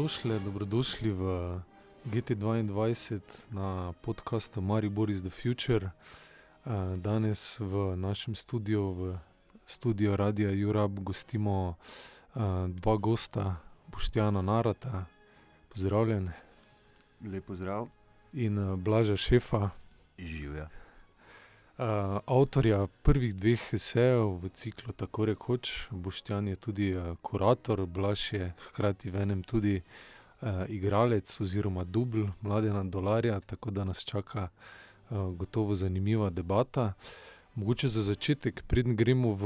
dobrodošli, dobrodošli v GT2 na podkastu Maribor is the Future. Uh, danes v našem studiu, v studiu Radia Jurab, gostimo uh, dva gosta, Boštjana Narata, pozdravljen. Lep pozdrav. In uh, Blaža Šefa. Živijo. Uh, avtorja prvih dveh esejev v ciklu, tako rekoč, Boštjan je tudi uh, kurator, Blaž je hkrati v enem tudi uh, igralec oziroma dubl mladega dolarja, tako da nas čaka uh, gotovo zanimiva debata. Mogoče za začetek, preden gremo v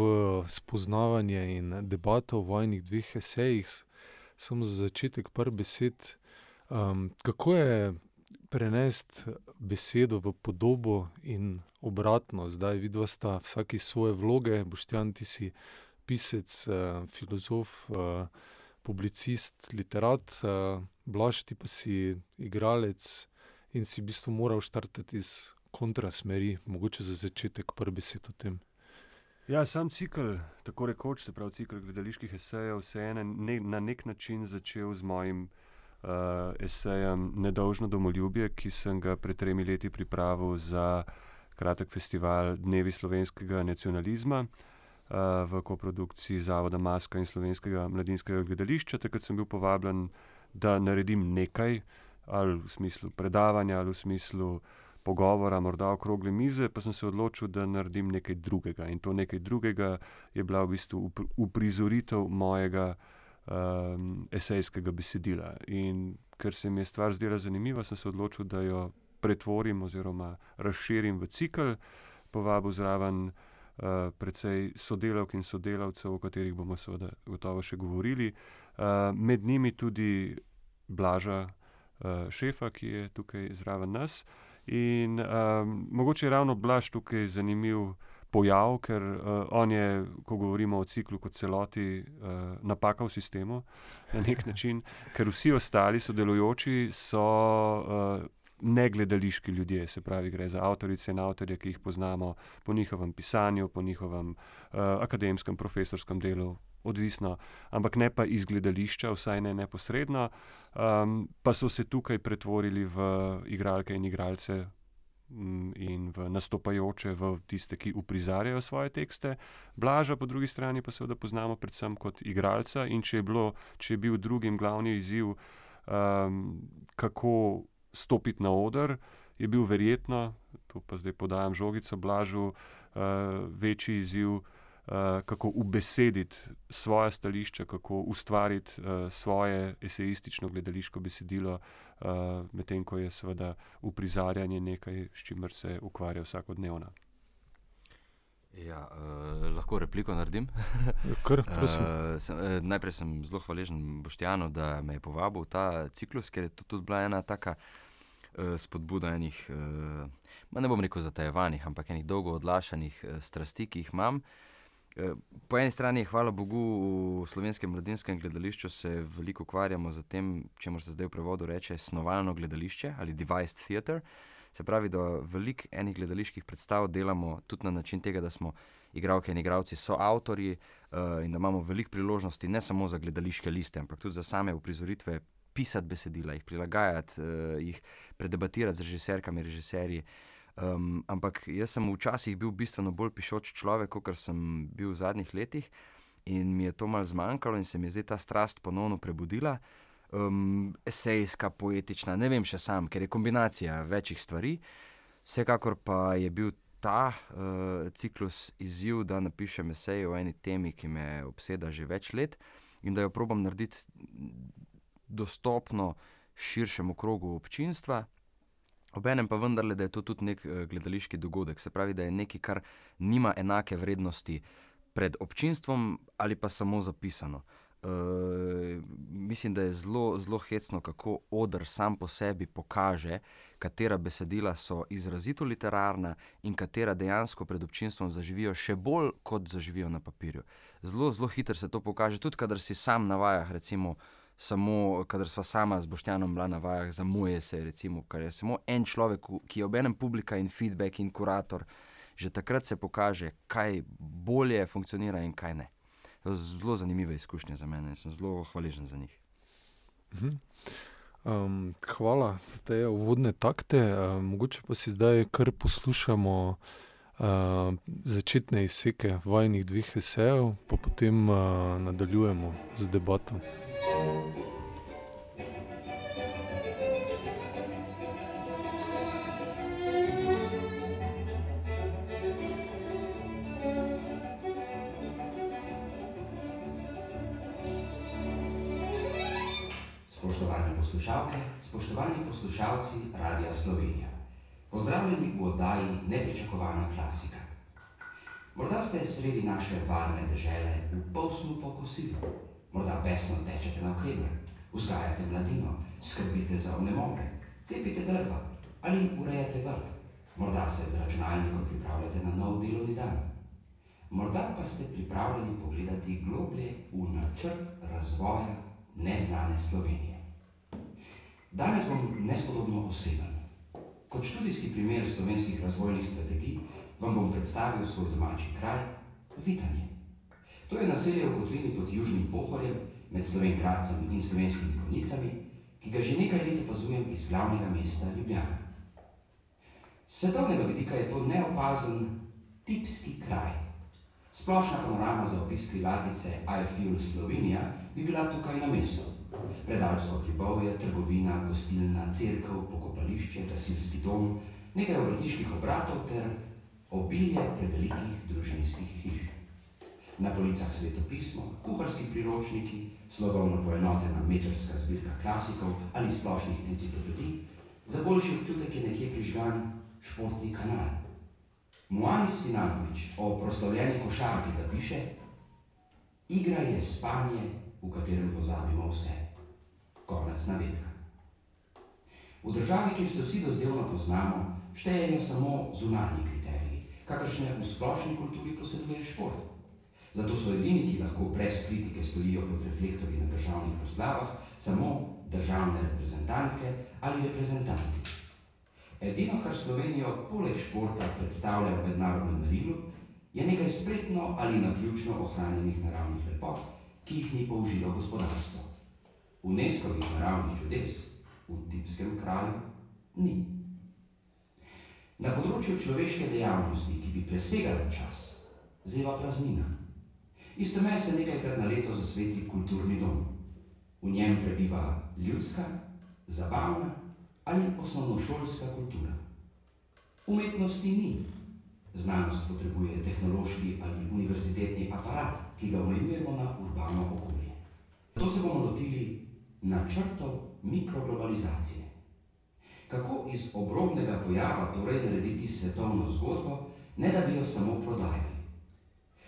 spoznavanje in debato o vojnih dveh esejih, samo za začetek par besed, um, kako je prenesti besedo v podobo in obratno. Zdaj vidva sta vsaki svoje vloge, boštjan ti si pisec, uh, filozof, uh, publicist, literat, uh, blaž ti pa si igralec in si v bistvu moral štartati iz kontrasmeri, mogoče za začetek prvi besed o tem. Ja, sam cikl, tako rekoč, se pravi cikl gledaliških esejev, se je ne, na nek način začel z mojim uh, esejem Nedolžno domoljubje, ki sem ga pred tremi leti pripravil za kratek festival Dnevi slovenskega nacionalizma uh, v koprodukciji Zavoda Maska in slovenskega mladinskega gledališča. Takrat sem bil povabljen, da naredim nekaj, ali v smislu predavanja, ali v smislu pogovora, morda okrogli mize, pa sem se odločil, da naredim nekaj drugega. In to nekaj drugega je bila v bistvu uprizoritev mojega um, esejskega besedila. In ker se mi je stvar zdela zanimiva, sem se odločil, da jo pretvorim oziroma razširim v cikl, povabil zraven uh, precej sodelavk in sodelavcev, o katerih bomo seveda gotovo še govorili, uh, med njimi tudi Blaža uh, Šefa, ki je tukaj zraven nas. In um, mogoče je ravno Blaž tukaj zanimiv pojav, ker uh, on je, ko govorimo o ciklu kot celoti, uh, napaka v sistemu na nek način, ker vsi ostali sodelujoči so uh, ne gledališki ljudje, se pravi, gre za avtorice in avtorje, ki jih poznamo po njihovem pisanju, po njihovem uh, akademskem, profesorskem delu. Odvisno, ampak ne pa iz gledališča, vsaj ne neposredno, um, pa so se tukaj pretvorili v igralke in igralce, in v nastopajoče, v tiste, ki uprizarjajo svoje tekste. Blaža, po drugi strani, pa seveda poznamo predvsem kot igralca. In če je, bilo, če je bil drugim glavni izziv, um, kako stopiti na oder, je bil verjetno, tu pa zdaj podajam žogico Blažu, uh, večji izziv. Uh, kako ubesediti svoje stališče, kako ustvariti uh, svoje esejistično gledališko besedilo, uh, medtem ko je seveda uprizarjanje nekaj, s čimer se ukvarja vsakodnevno. Ja, uh, lahko repliko naredim. Kar, uh, sem, uh, najprej sem zelo hvaležen Boštjanu, da me je povabil v ta ciklus, ker je to tudi bila ena taka uh, spodbuda enih, uh, ne bom rekel zatajevanih, ampak enih dolgo odlašanih uh, strasti, ki jih imam. Uh, Eh, po eni strani, hvala Bogu, v slovenskem mladinskem gledališču se veliko ukvarjamo z tem, če se zdaj v prevodu reče snovalno gledališče ali device theater. Se pravi, da veliko enih gledaliških predstav delamo tudi na način tega, da smo igralke in igralci, so avtori uh, in da imamo veliko priložnosti ne samo za gledališke liste, ampak tudi za same uprizoritve, pisati besedila, jih prilagajati, uh, jih predebatirati z režiserkami, režiserji. Uh, Um, ampak jaz sem včasih bil bistveno bolj pišoč človek, kot sem bil v zadnjih letih, in mi je to malo zmanjkalo, in se mi je zdaj ta strast ponovno prebudila. Um, esejska, poetična, ne vem še sam, ker je kombinacija večjih stvari. Vsekakor pa je bil ta uh, ciklus izziv, da napišem esej o eni temi, ki me obseda že več let in da jo probam narediti dostopno širšemu krogu občinstva. Obenem pa vendarle, da je to tudi nek uh, gledališki dogodek, se pravi, da je nekaj, kar nima enake vrednosti pred občinstvom ali pa samo zapisano. Uh, mislim, da je zelo, zelo hecno, kako odr sam po sebi pokaže, katera besedila so izrazito literarna in katera dejansko pred občinstvom zaživijo še bolj, kot zaživijo na papirju. Zelo, zelo hitro se to pokaže, tudi kadar si sam navaja, recimo. Samo, kadar smo sama z Boštjanom bila na vajah, zamuje se, recimo, kar je samo en človek, ki je obenem publika in feedback in kurator, že takrat se pokaže, kaj bolje funkcionira in kaj ne. To je zelo zanimiva izkušnja za mene in sem zelo hvaležen za njih. Um, hvala za te uvodne takte. Um, mogoče pa si zdaj kar poslušamo uh, začetne izseke vajnih dveh esejev, pa potem uh, nadaljujemo z debato. Poslušalke, spoštovani poslušalci Radia Slovenija. Pozdravljeni v oddaji Nepričakovana klasika. Morda ste sredi naše varne države v polsnu pokosili, morda besno tečete na okreber, vzgajate mladino, skrbite za onemogle, cepite drva ali urejate vrt. Morda se z računalnikom pripravljate na nov delovni dan. Morda pa ste pripravljeni pogledati globlje v načrt razvoja neznane Slovenije. Danes bom nespodobno oseben. Kot študijski primer slovenskih razvojnih strategij vam bom predstavil svoj domači kraj, Vitanje. To je naselje v kotlini pod Južnim Pohorjem med Slovenkratcem in slovenskimi konicami, ki ga že nekaj let opazujem iz glavnega mesta Ljubljana. Svetovnega vidika je to neopazen, tipski kraj. Splošna panorama za opis krilatice I Feel Slovenija bi bila tukaj na mestu. Predalsko hribovje, trgovina, gostilna, crkva, pokopališče, gasilski dom, nekaj obrtniških obratov ter obilje prevelikih družinskih hiš. Na policah svetopismo, kuharski priročniki, slogovno poenotena metrska zbirka klasikov ali splošnih enciklopedij, za boljši občutek je nekje prižgan športni kanal. Moanis Sinanovič o proslavljeni košarki zapiše, igra je spanje, v katerem pozabimo vse. Konec navedka. V državi, kjer se vsi dozdevno poznamo, štejejo samo zunanji kriteriji, kakršne v splošni kulturi poseduje šport. Zato so edini, ki lahko brez kritike stojijo pod reflektorji na državnih proslavah, samo državne reprezentantke ali reprezentanti. Edino, kar Slovenijo poleg športa predstavlja v mednarodnem merilu, je nekaj spretno ali naključno ohranjenih naravnih lepot, ki jih ni použilo gospodarstvo. UNESCO-vih naravnih čudes v tipskem kraju ni. Na področju človeške dejavnosti, ki bi presegala čas, zeva praznina. Isto me se nekajkrat na leto zasveti kulturni dom. V njem prebiva ljudska, zabavna ali osnovnošolska kultura. Umetnosti ni. Znanost potrebuje tehnološki ali univerzitetni aparat, ki ga omejujemo na urbano okolje. To se bomo lotili načrtov mikroglobalizacije. Kako iz obrobnega pojava torej narediti svetovno zgodbo, ne da bi jo samo prodajali?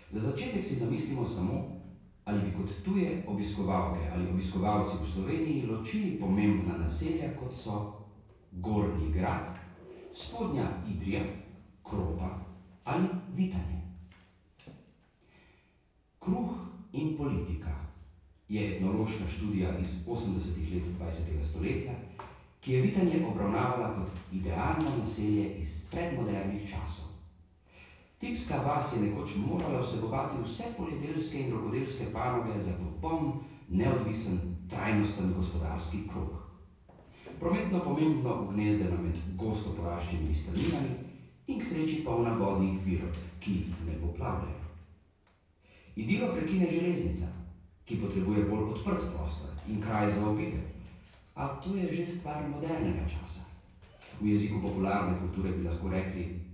Za začetek si zamislimo samo, ali bi kot tuje obiskovalke ali obiskovalci v Sloveniji ločili pomembna naselja, kot so Gornji grad, Spodnja Idrija, Kropa ali Vitanje. Kruh in politika je etnološka študija iz 80-ih let 20. stoletja, ki je vitanje obravnavala kot idealno naselje iz predmodernih časov. Tipska vas je nekoč morala vsebovati vse poljedelske in rokodelske panoge za popoln, neodvisen, trajnosten gospodarski krok. Prometno pomembno ugnezdena med gosto poraščenimi strminami in k sreči polna vodnih virov, ki ne poplavljajo. Idilo prekine železnica, ki potrebuje bolj odprt prostor in kraj za obide. A to je že stvar modernega časa. V jeziku popularne kulture bi lahko rekli,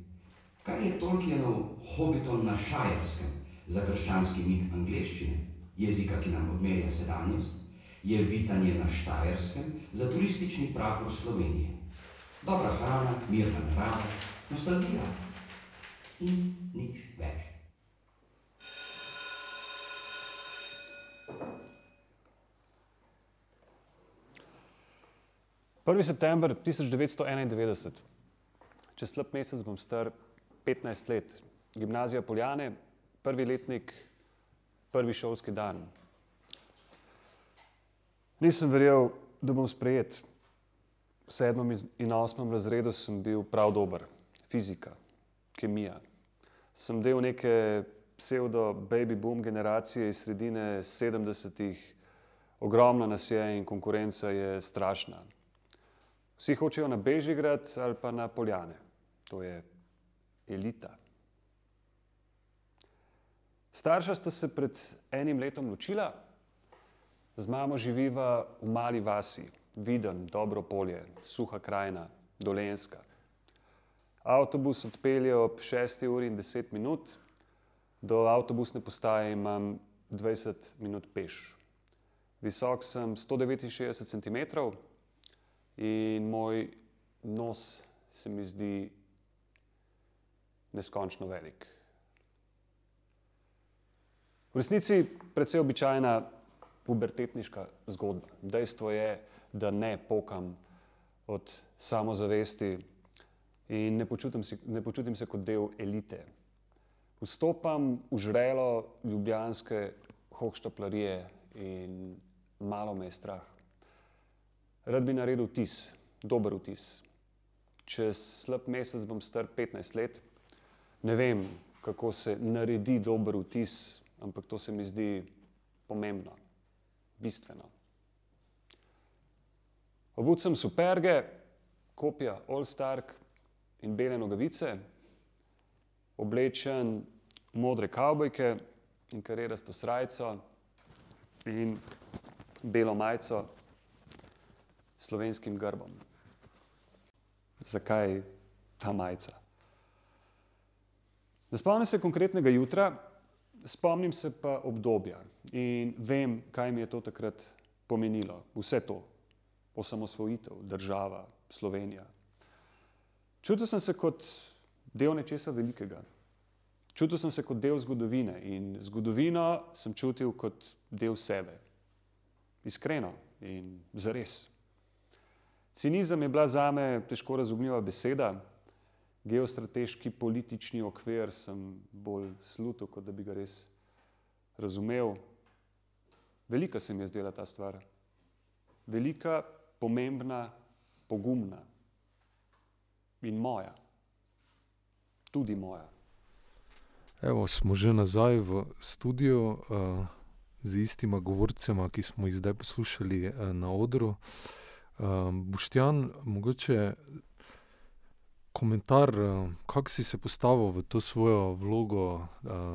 kar je Tolkienov Hobbiton na šajerskem za krščanski mit angleščine, jezika, ki nam odmerja sedanjost, je vitanje na štajerskem za turistični prapor Slovenije. Dobra hrana, mirna narava, nostalgija in nič več. 1. september 1991, čez slab mesec bom star 15 let, gimnazija Poljane, prvi letnik, prvi šolski dan. Nisem verjel, da bom sprejet. V sedmem in osmem razredu sem bil prav dober, fizika, kemija. Sem del neke pseudo-baby boom generacije iz sredine 70-ih, ogromno nas je in konkurenca je strašna. Vsi hočejo na Bežigrad ali pa na Poljane, to je elita. Starša sta se pred enim letom ločila, z mamo živiva v mali vasi, viden, dobro polje, suha krajina, dolenska. Avtobus odpelje ob 6 uri in 10 minut, do avtobusne postaje imam 20 minut peš. Visok sem 169 cm in moj nos se mi zdi neskončno velik. V resnici je precej običajna pubertetniška zgodba. Dejstvo je, da ne pokam od samozavesti in ne počutim, si, ne počutim se kot del elite. Vstopam v žrelo ljubljanske hohštaplarije in malo me je strah. Rad bi naredil vtis, dober vtis. Čez slab mesec bom star 15 let. Ne vem, kako se naredi dober vtis, ampak to se mi zdi pomembno, bistveno. Obud sem superge, kopija All Stark in bele nogavice, oblečen v modre kavbojke in karerasto srajco in belo majico s slovenskim grbom. Zakaj ta majica? Ne spomnim se konkretnega jutra, spomnim se pa obdobja in vem, kaj mi je to takrat pomenilo. Vse to, osamosvojitev, država, Slovenija. Čutil sem se kot del nečesa velikega. Čutil sem se kot del zgodovine in zgodovino sem čutil kot del sebe. Iskreno in zares. Cinizem je bila za me težko razumljiva beseda, geostrateški politični okvir sem bolj slutil, kot da bi ga res razumel. Velika se mi je zdela ta stvar. Velika, pomembna, pogumna in moja. Tudi moja. Evo, smo že nazaj v studiu uh, z istima govorcema, ki smo jih zdaj poslušali uh, na odru. Uh, Boštjan, mogoče komentar, eh, kako si se postavil v to svojo vlogo uh,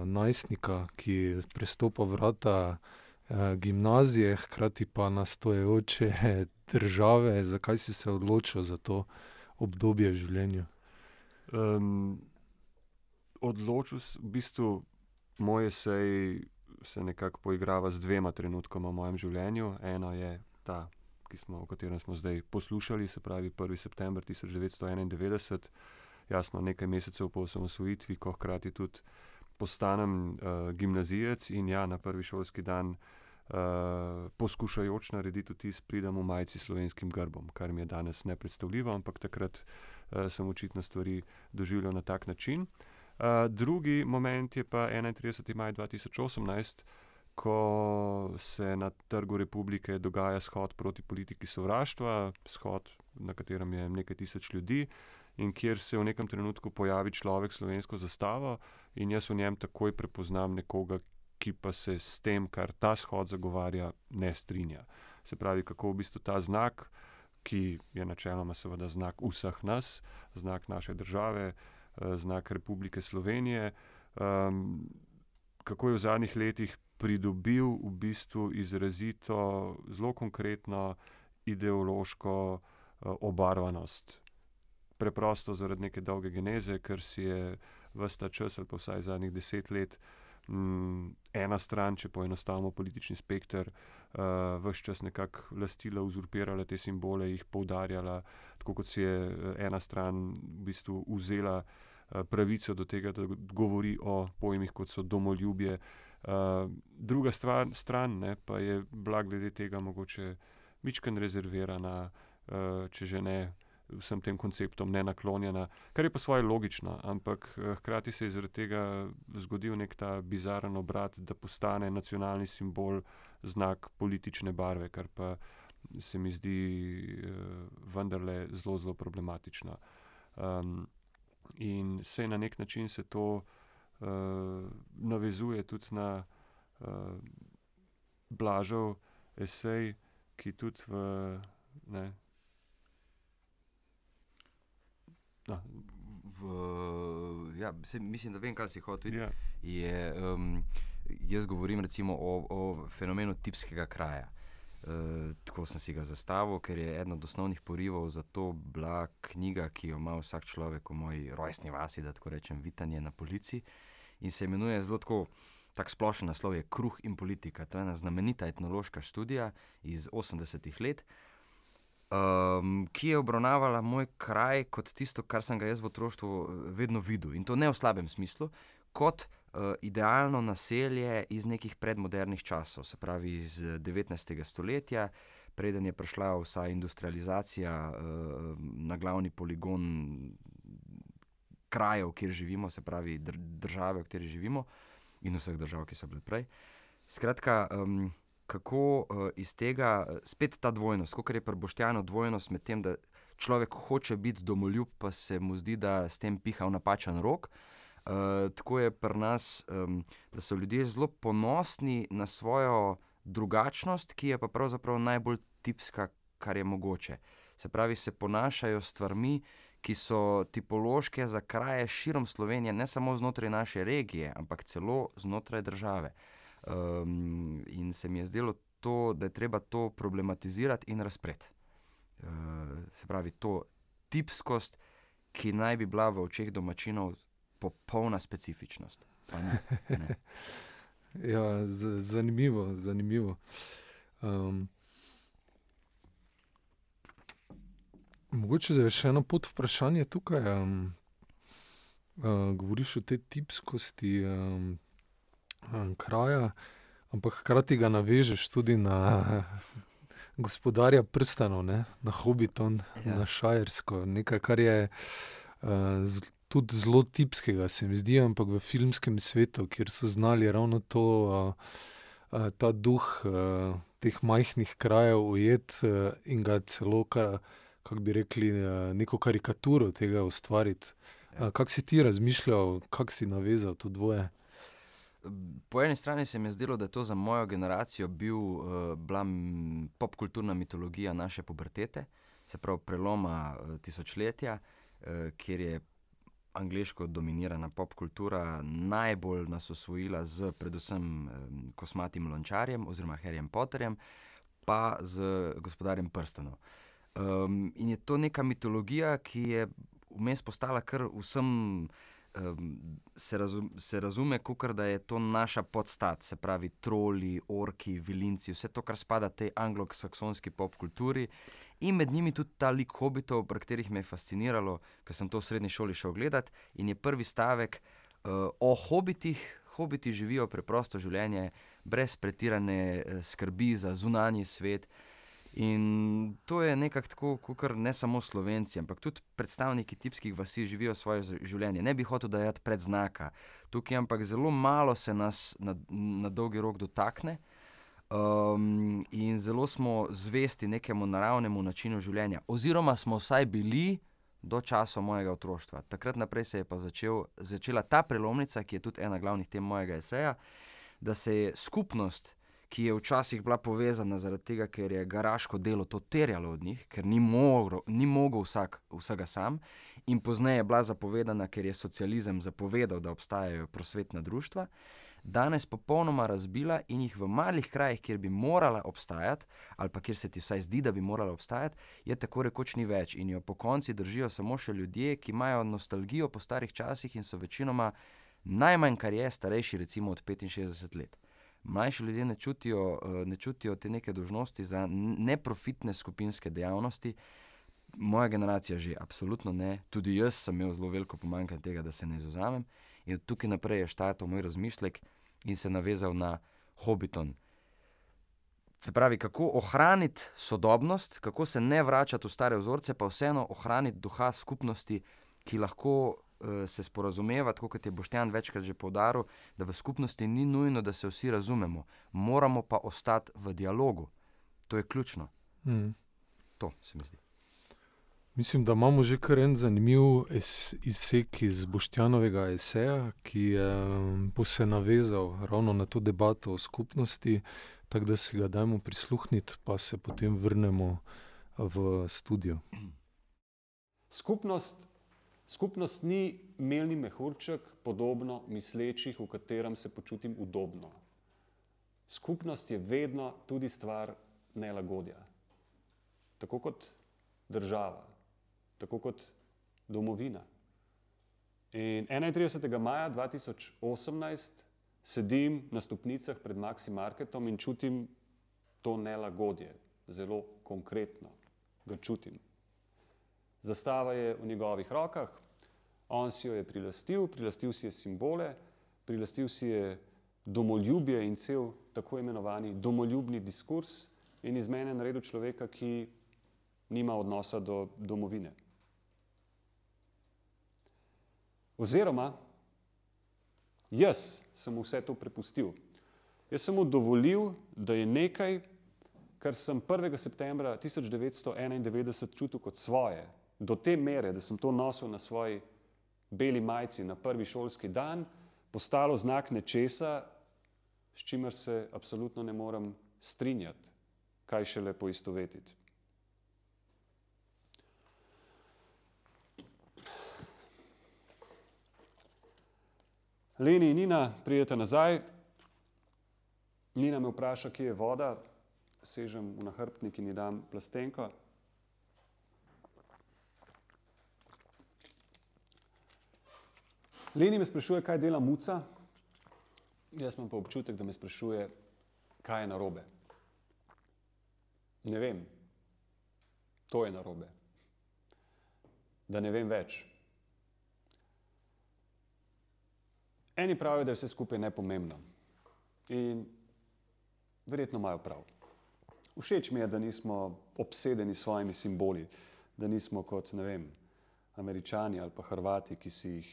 najstnika, ki prestopa vrata uh, gimnazije, hkrati pa nastoječe države. Zakaj si se odločil za to obdobje v življenju? Um, odločil sem, v bistvu, moje sej se nekako poigrava z dvema trenutkoma v mojem življenju. Eno je ta smo, o katerem smo zdaj poslušali, se pravi 1. september 1991, jasno nekaj mesecev po osamosvojitvi, ko hkrati tudi postanem uh, gimnazijec in ja, na prvi šolski dan. Uh, poskušajoč narediti vtis, pridem v majici s slovenskim grbom, kar mi je danes nepredstavljivo, ampak takrat uh, sem očitno stvari doživljal na tak način. Uh, drugi moment je pa 31. maj 2018, ko se na trgu republike dogaja shod proti politiki sovraštva, shod, na katerem je nekaj tisoč ljudi. In kjer se v nekem trenutku pojavi človek s slovensko zastavo, in jaz v njem takoj prepoznam nekoga, ki pa se s tem, kar ta shod zagovarja, ne strinja. Se pravi, kako v bistvu ta znak, ki je načeloma seveda znak vseh nas, znak naše države, eh, znak Republike Slovenije, um, kako je v zadnjih letih pridobil v bistvu izrazito, zelo konkretno ideološko uh, obarvanost. Preprosto zaradi neke dolge geneze, ker si je vsta čas, ali pa vsaj zadnjih deset let, m, ena stran, če poenostavimo politični spektr, uh, vse čas nekako lastila, uzurpirala te simbole, jih poudarjala, tako kot si je eh, ena stran v bistvu vzela uh, pravico do tega, da govori o pojmih, kot so domoljubje. Uh, druga stvar, stran ne, pa je bila glede tega mogoče večkrat rezervirana, uh, če že ne vsem tem konceptom ne naklonjena, kar je pa svoje logično, ampak hkrati se je zaradi tega zgodil nek ta bizaren obrat, da postane nacionalni simbol znak politične barve, kar pa se mi zdi uh, vendarle zelo, zelo problematično. Um, in se na nek način se to uh, navezuje tudi na uh, Blažov esej, ki tudi v. Ne, no, V, ja, se, mislim, da vem, kaj si hotel. ja, Je, um, jaz govorim recimo o, o fenomenu tipskega kraja. Tako sem si ga zastavil, ker je eden od osnovnih porivov za to bila knjiga, ki jo ima vsak človek v moji rojstni vasi, da tako rečem, Vitanje na polici. In se imenuje zelo tako, tak splošen naslov je Kruh in politika. To je ena znamenita etnološka študija iz 80-ih let, um, ki je obravnavala moj kraj kot tisto, kar sem ga jaz v otroštvu eh, vedno videl. In to ne v slabem smislu, kot uh, idealno naselje iz nekih predmodernih časov, se pravi iz eh, 19. stoletja. Preden je prišla vsa industrializacija uh, na glavni poligon krajev, kjer živimo, se pravi dr države, v kateri živimo, in vseh držav, ki so bile prej. Skratka, um, kako uh, iz tega eh, spet ta dvojnost, kot je pri Boštjanu dvojnost med tem, da človek hoče biti domoljub, pa se mu zdi, da s tem piha v napačen rok. Uh, tako je pri nas, um, da so ljudje zelo ponosni na svojo drugačnost, ki je pa pravzaprav najbolj tipska, kar je mogoče. Se pravi, se ponašajo s stvarmi, ki so tipološke za kraje širom Slovenije, ne samo znotraj naše regije, ampak celo znotraj države. Um, in se mi je zdelo, to, da je treba to problematizirati in razpreti. Uh, se pravi, to tipskost, ki naj bi bila v očeh domačinov popolna specifičnost. Pa ni, ne. Ja, zanimivo, zanimivo. Um, mogoče je še eno pod vprašanje tukaj. Um, uh, govoriš o tej tipskosti um, um, kraja, ampak hkrati ga navežeš tudi na uh, gospodarja prstanov, ne? na Hobbiton, Ja. na Šajersko, nekaj, kar je. Uh, Tudi zelo tipskega se mi zdi, ampak v filmskem svetu, kjer so znali ravno to, uh, uh, ta duh uh, teh majhnih krajev ujeti uh, in ga celo, kako bi rekli, uh, neko karikaturo tega ustvariti. Uh, kako si ti razmišljal, kako si navezal to dvoje? Po eni strani se mi je zdelo, da je to za mojo generacijo bil, uh, bila popkulturna mitologija naše pubertete, se pravi preloma tisočletja, uh, kjer je angliško dominirana popkultura najbolj nas osvojila z predvsem kosmatim lončarjem oziroma Harryjem Potterjem, pa z gospodarjem prstanov. Um, in je to neka mitologija, ki je vmes postala kar vsem. Se, razum, se razume, kot da je to naša podstat, se pravi troli, orki, vilinci, vse to, kar spada tej anglosaksonski popkulturi. In med njimi tudi ta lik hobitov, pri katerih me je fasciniralo, ker sem to v srednji šoli šel gledat. In je prvi stavek uh, o hobitih. Hobiti živijo preprosto življenje, brez pretirane eh, skrbi za zunanji svet. In to je nekako tako, kot ne samo slovenci, ampak tudi predstavniki tipskih vasi živijo svoje življenje. Ne bi hotel dajati predznaka tukaj, ampak zelo malo se nas na, na dolgi rok dotakne. Um, in zelo smo zvesti nekemu naravnemu načinu življenja, oziroma smo vsaj bili do časa mojega otroštva. Takrat naprej se je pa začel, začela ta prelomnica, ki je tudi ena glavnih tem mojega eseja, da se je skupnost, ki je včasih bila povezana zaradi tega, ker je garaško delo to terjalo od njih, ker ni mogel, ni mogel vsak vsega sam, in pozneje je bila zapovedana, ker je socializem zapovedal, da obstajajo prosvetna društva, danes popolnoma razbila in jih v malih krajih, kjer bi morala obstajati, ali pa kjer se ti vsaj zdi, da bi morala obstajati, je tako rekoč ni več in jo po konci držijo samo še ljudje, ki imajo nostalgijo po starih časih in so večinoma najmanj, kar je, starejši recimo od 65 let. Mlajši ljudje ne čutijo, ne čutijo te neke dožnosti za neprofitne skupinske dejavnosti. Moja generacija že, absolutno ne. Tudi jaz sem imel zelo veliko pomanjkanje tega, da se ne izuzamem. In tukaj naprej je štartal moj razmislek in se navezal na Hobbiton. Se pravi, kako ohraniti sodobnost, kako se ne vračati v stare vzorce, pa vseeno ohraniti duha skupnosti, ki lahko uh, se sporazumeva, tako kot je Boštjan večkrat že poudaril, da v skupnosti ni nujno, da se vsi razumemo, moramo pa ostati v dialogu. To je ključno. Mm. To se mi zdi. Mislim, da imamo že kar en zanimiv izsek iz Boštjanovega eseja, ki je, bo se navezal ravno na to debato o skupnosti. tako da si ga dajmo prisluhniti, pa se potem vrnemo v studio. Skupnost, skupnost ni melni mehurček, podobno mislečih, v katerem se počutim udobno. Skupnost je vedno tudi stvar nelagodja. Tako kot država, tako kot domovina. In 31. maja 2018 sedim na stopnicah pred Maxi Marketom in čutim to nelagodje, zelo konkretno ga čutim. Zastava je v njegovih rokah, on si jo je prilastil, prilastil si je simbole, prilastil si je domoljubje in cel tako imenovani domoljubni diskurs in iz mene naredil človeka, ki nima odnosa do domovine. Oziroma, jaz sem mu vse to prepustil. Jaz sem mu dovolil, da je nekaj, kar sem 1. septembra 1991 čutil kot svoje, do te mere, da sem to nosil na svoji beli majici na prvi šolski dan, postalo znak nečesa, s čimer se absolutno ne morem strinjati, kaj šele poistovetiti. Leni in Nina pridete nazaj, Nina me vpraša, kje je voda, sežem v nahrbtnik in ji dam plastenko. Leni me sprašuje, kaj dela muca, jaz imam pa občutek, da me sprašuje, kaj je narobe. Ne vem, to je narobe. Da ne vem več. Eni pravijo, da je vse skupaj nepomembno. In verjetno imajo prav. Všeč mi je, da nismo obsedeni s svojimi simboli, da nismo kot, ne vem, američani ali pa hrvati, ki si jih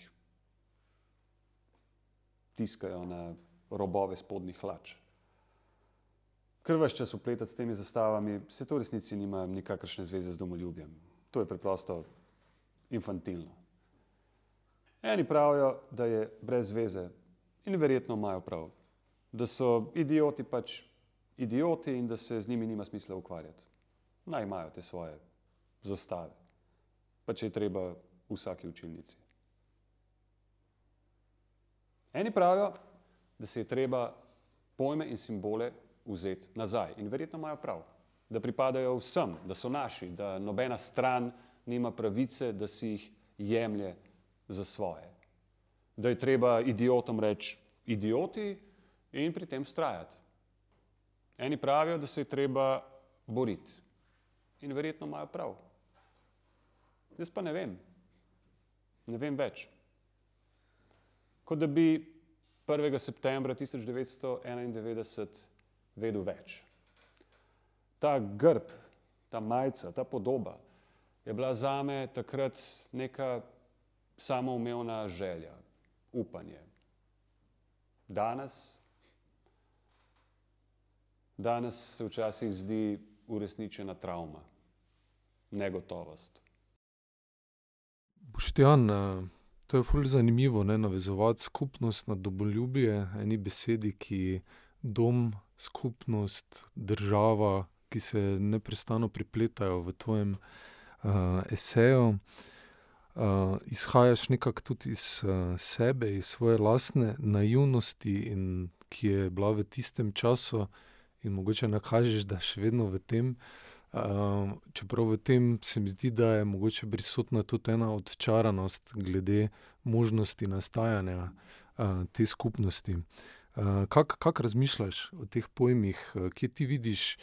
tiskajo na robove spodnjih hlač. Ker več čas upletati s temi zastavami, se to v resnici nima nikakršne zveze z domoljubjem. To je preprosto infantilno. Eni pravijo, da je brez veze in verjetno imajo prav, da so idioti pač idioti in da se z njimi nima smisla ukvarjati. Naj imajo te svoje zastave, pa če je treba v vsaki učilnici. Eni pravijo, da se je treba pojme in simbole vzeti nazaj in verjetno imajo prav, da pripadajo vsem, da so naši, da nobena stran nima pravice, da si jih jemlje za svoje. Da je treba idiotom reči idioti in pri tem strajati. Eni pravijo, da se je treba boriti in verjetno imajo prav. Jaz pa ne vem, ne vem več. Kot da bi 1. septembra 1991 vedel več. Ta grb, ta majica, ta podoba je bila za me takrat neka samoumevna želja, upanje. Danes, danes se včasih zdi uresničena travma, negotovost. Boštjan, to je fully zanimivo, ne, navezovati skupnost na domoljubje, eni besedi, ki dom, skupnost, država, ki se neprestano prepletajo v tvojem, eseju. Izhajaš nekako tudi iz, sebe, iz svoje lastne naivnosti ki je bila v tistem času, in mogoče nakažeš, da še vedno v tem. čeprav v tem se mi zdi, da je mogoče prisotna tudi ena očaranost glede možnosti nastajanja, te skupnosti. kako, kako razmišljaš o teh pojmih, kje ti vidiš,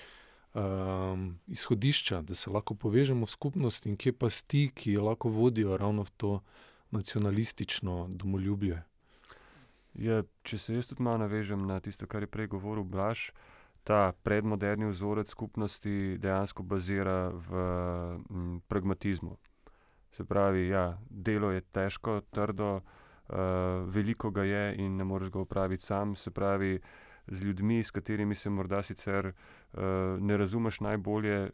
izhodišča, da se lahko povežemo v skupnost, in kje pasti, ki lahko vodijo ravno v to nacionalistično domoljubje? Ja, če se jaz tudi malo navežem na tisto, kar je prej govoril Blaž, ta predmoderni vzorec skupnosti dejansko bazira v, pragmatizmu. Se pravi, ja, delo je težko, trdo, veliko ga je in ne moreš ga opraviti sam, se pravi, z ljudmi, s katerimi se morda sicer, ne razumeš najbolje,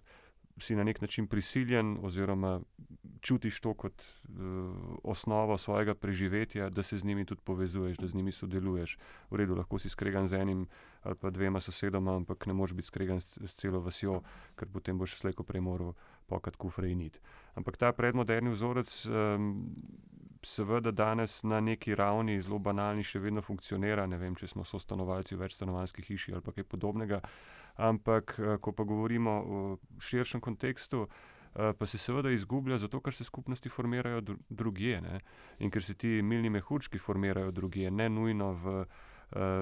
si na nek način prisiljen, oziroma čutiš to kot uh, osnovo svojega preživetja, da se z njimi tudi povezuješ, da z njimi sodeluješ. V redu, lahko si skregan z enim ali pa dvema sosedoma, ampak ne moreš biti skregan s, s celo vasjo, ker potem boš slejko premoral pokat kufre in nit. Ampak ta predmoderni vzorec. Um, Seveda danes na neki ravni zelo banalni še vedno funkcionira. Ne vem, če smo so stanovalci v večstanovanjski hiši ali kaj podobnega. Ampak, eh, ko pa govorimo o širšem kontekstu, Eh, pa se seveda izgublja, zato ker se skupnosti formirajo drugje ne? in ker se ti milni mehurčki formirajo drugje, ne nujno v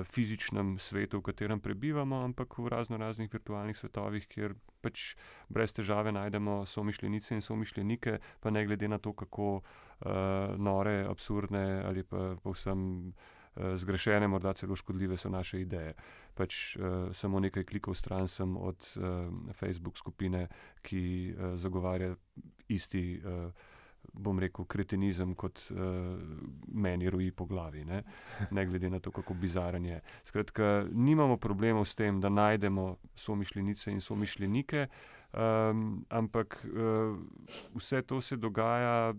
fizičnem svetu, v katerem prebivamo, ampak v razno raznih virtualnih svetovih, kjer pač brez težave najdemo somišljenice in somišljenike, pa ne glede na to, kako uh, nore, absurdne ali pa povsem. Eh, zgrešene, morda celo škodljive so naše ideje. Pač uh, samo nekaj klikov stran sem od uh, Facebook skupine, ki uh, zagovarja isti, uh, bom rekel, kretenizem, kot uh, meni roji po glavi, ne? ne glede na to, kako bizaren je. Skratka, nimamo problemov s tem, da najdemo somišljenice in somišljenike, um, ampak uh, vse to se dogaja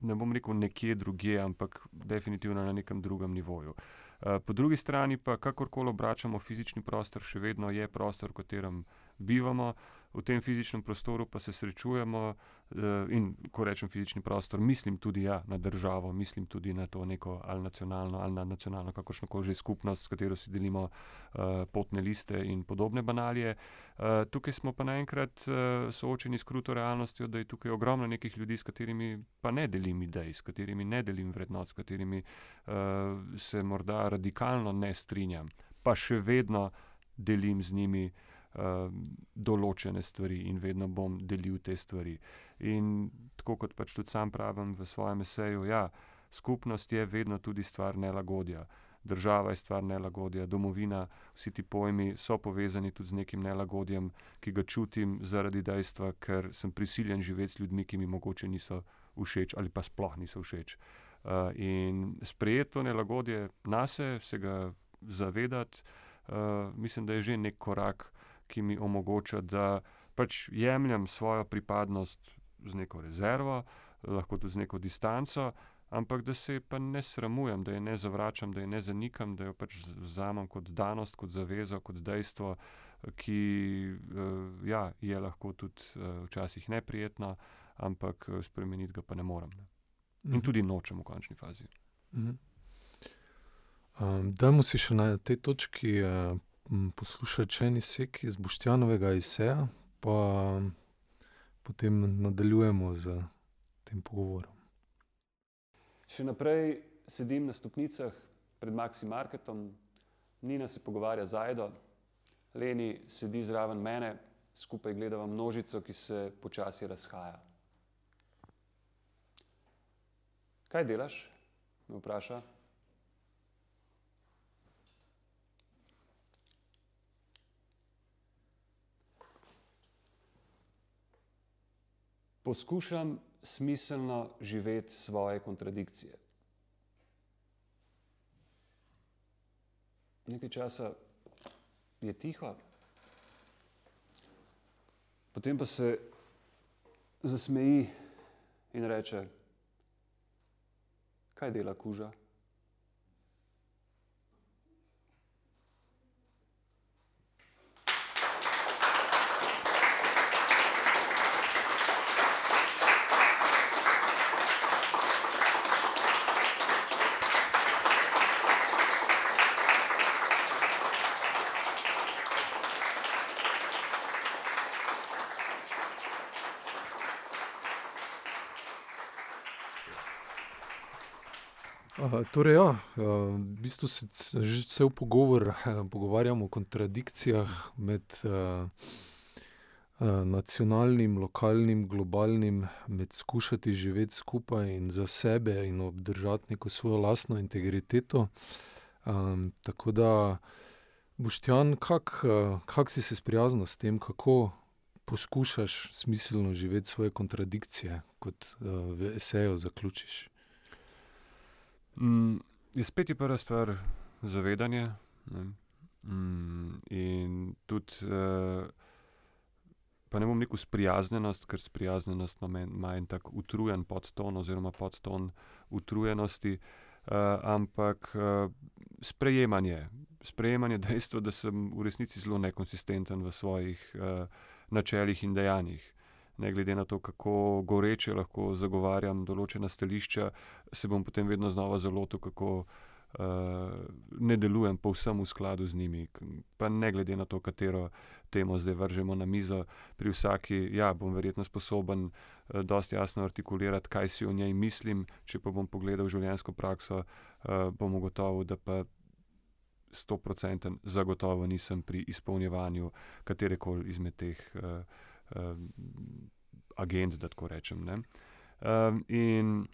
ne bom rekel nekje drugje, ampak definitivno na nekem drugem nivoju. Eh, po drugi strani pa, kakorkoli obračamo fizični prostor, še vedno je prostor, v katerem bivamo, v tem fizičnem prostoru pa se srečujemo. Eh, in ko rečem fizični prostor, mislim tudi ja, na državo, mislim tudi na to neko ali nacionalno ali nadnacionalno, kakršno koli že skupnost, s katero si delimo uh, potne liste in podobne banalije. Uh, tukaj smo pa naenkrat uh, soočeni s kruto realnostjo, da je tukaj ogromno nekih ljudi, s katerimi pa ne delim idej, s katerimi ne delim vrednot, s katerimi uh, se morda radikalno ne strinjam, pa še vedno delim z njimi. Uh, določene stvari in vedno bom delil te stvari. In tako kot pač tudi sam pravim v svojem eseju, ja, skupnost je vedno tudi stvar nelagodja. Država je stvar nelagodja, domovina, vsi ti pojmi so povezani tudi z nekim nelagodjem, ki ga čutim zaradi dejstva, ker sem prisiljen živeti z ljudmi, ki mi mogoče niso všeč ali pa sploh niso všeč. Uh, in sprejeti to nelagodje nase, se ga zavedati, uh, mislim, da je že nek korak, ki mi omogoča, da pač jemljem svojo pripadnost z neko rezervo, lahko tudi z neko distanco, ampak da se pa ne sramujem, da je ne zavračam, da je ne zanikam, da jo pač vzamem kot danost, kot zavezo, kot dejstvo, ki uh, ja, je lahko tudi uh, včasih neprijetno, ampak uh, spremeniti ga pa ne morem. Ne. In mhm. tudi nočem v končni fazi. Mhm. Um, dajmo si še na tej točki uh, poslušati še en izsek iz Boštjanovega Iseja, pa potem nadaljujemo z tem pogovorom. Še naprej sedim na stopnicah pred Maxi Marketom, Nina se pogovarja z Aido, Leni sedi zraven mene, skupaj gledava množico, ki se počasi razhaja. Kaj delaš? me vpraša. Poskušam smiselno živeti svoje kontradikcije. Nekaj časa je tiho, potem pa se zasmeji in reče: Kaj dela kuža? Torej, ja, v bistvu se že cel pogovor pogovarjamo o kontradikcijah med nacionalnim, lokalnim, globalnim, med skušati živeti skupaj in za sebe in obdržati neko svojo lastno integriteto. Tako da, Boštjan, kako kak si se sprijaznil s tem, kako poskušaš smiselno živeti svoje kontradikcije, kot v eseju zaključiš? Mm, spet je prva stvar zavedanje. Mm, in tudi uh, pa ne bom rekel sprijaznjenost, ker sprijaznjenost ima, en tak utrujen podton oziroma podton utrujenosti, uh, ampak uh, sprejemanje, sprejemanje dejstva, da sem v resnici zelo nekonsistenten v svojih uh, načeljih in dejanjih. Ne glede na to, kako goreče lahko zagovarjam določena stališča, se bom potem vedno znova zalotil, kako uh, ne delujem povsem v skladu z njimi. Pa ne glede na to, katero temo zdaj vržemo na mizo, pri vsaki, ja, bom verjetno sposoben uh, dosti jasno artikulirati, kaj si o njej mislim. Če pa bom pogledal življenjsko prakso, uh, bom ugotovil, da pa. 100% zagotovo nisem pri izpolnjevanju katerekoli izmed teh uh, agent, da tako rečem. Uh, in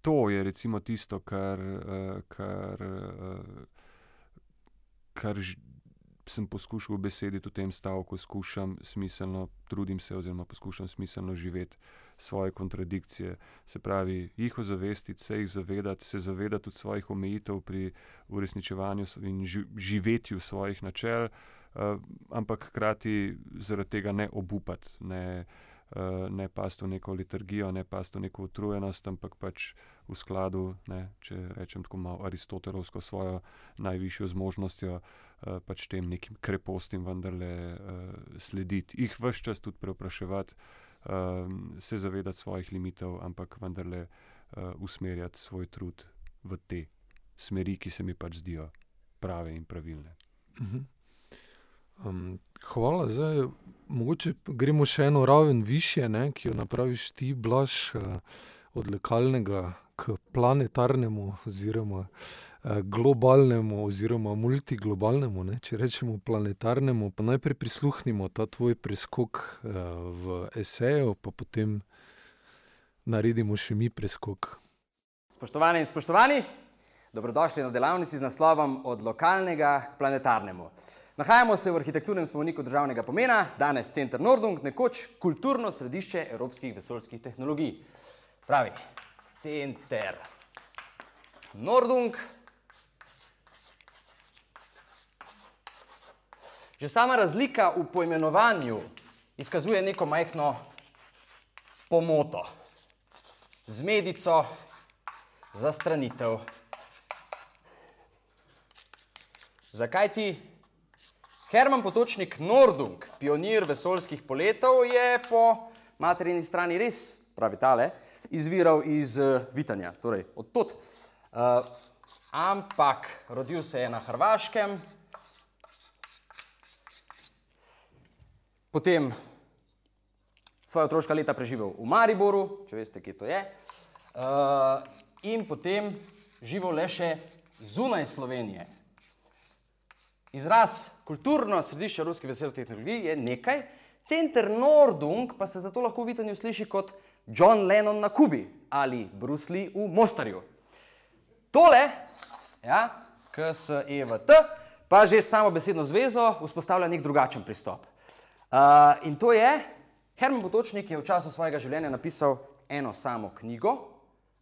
to je recimo tisto, kar, uh, kar, uh, kar sem poskušal besediti v tem stavku, skušam smiselno, trudim se, oziroma poskušam smiselno živeti svoje kontradikcije. Se pravi, jih ozavestiti, se jih zavedati, se zavedati tudi svojih omejitev pri uresničevanju in živetju svojih načel, uh, ampak hkrati zaradi tega ne obupati. Ne, Uh, ne pasti v neko liturgijo, ne pasti v neko utrujenost, ampak pač v skladu, ne, če rečem tako malo aristotelovsko, svojo najvišjo zmožnostjo, uh, pač tem nekim krepostim vendarle slediti, jih vse čas tudi preopraševati, se zavedati svojih limitov, ampak vendarle usmerjati svoj trud v te smeri, ki se mi pač zdijo prave in pravilne. -huh. Um, hvala, zdaj mogoče gremo še eno raven više, ne, ki jo napraviš ti, blaš. Uh, Od lokalnega k planetarnemu, oziroma eh, globalnemu, oziroma multiglobalnemu, ne? če rečemo planetarnemu, pa najprej prisluhnimo ta tvoj preskok eh, v eseju, pa potem naredimo še mi preskok. Spoštovane in spoštovani, dobrodošli na delavnici z naslovom Od lokalnega k planetarnemu. Nahajamo se v arhitekturnem spomeniku državnega pomena, danes center Nordung, nekoč kulturno središče evropskih vesoljskih tehnologij. Pravi, center. Nordung. Že sama razlika v poimenovanju izkazuje neko majhno pomoto, zmedico, zastranitev. Zakaj ti? Herman Potočnik Nordung, pionir vesoljskih poletov, je po materini strani res, pravi tale, izviral iz uh, Vitanja, torej od tod. Uh, ampak rodil se je na Hrvaškem, potem svoje otroška leta preživel v Mariboru, če veste, kje to je, uh, in potem živel le še zunaj Slovenije. Izraz kulturno središče ruske veselje tehnologije je nekaj, center Nordung pa se zato lahko v Vitanju sliši kot John Lennon na Kubi ali Bruce Lee v Mostarju. Tole, ja, KSEVT, pa že samo besedno zvezo vzpostavlja nek drugačen pristop. Uh, in to je, Herman Potočnik je v času svojega življenja napisal eno samo knjigo,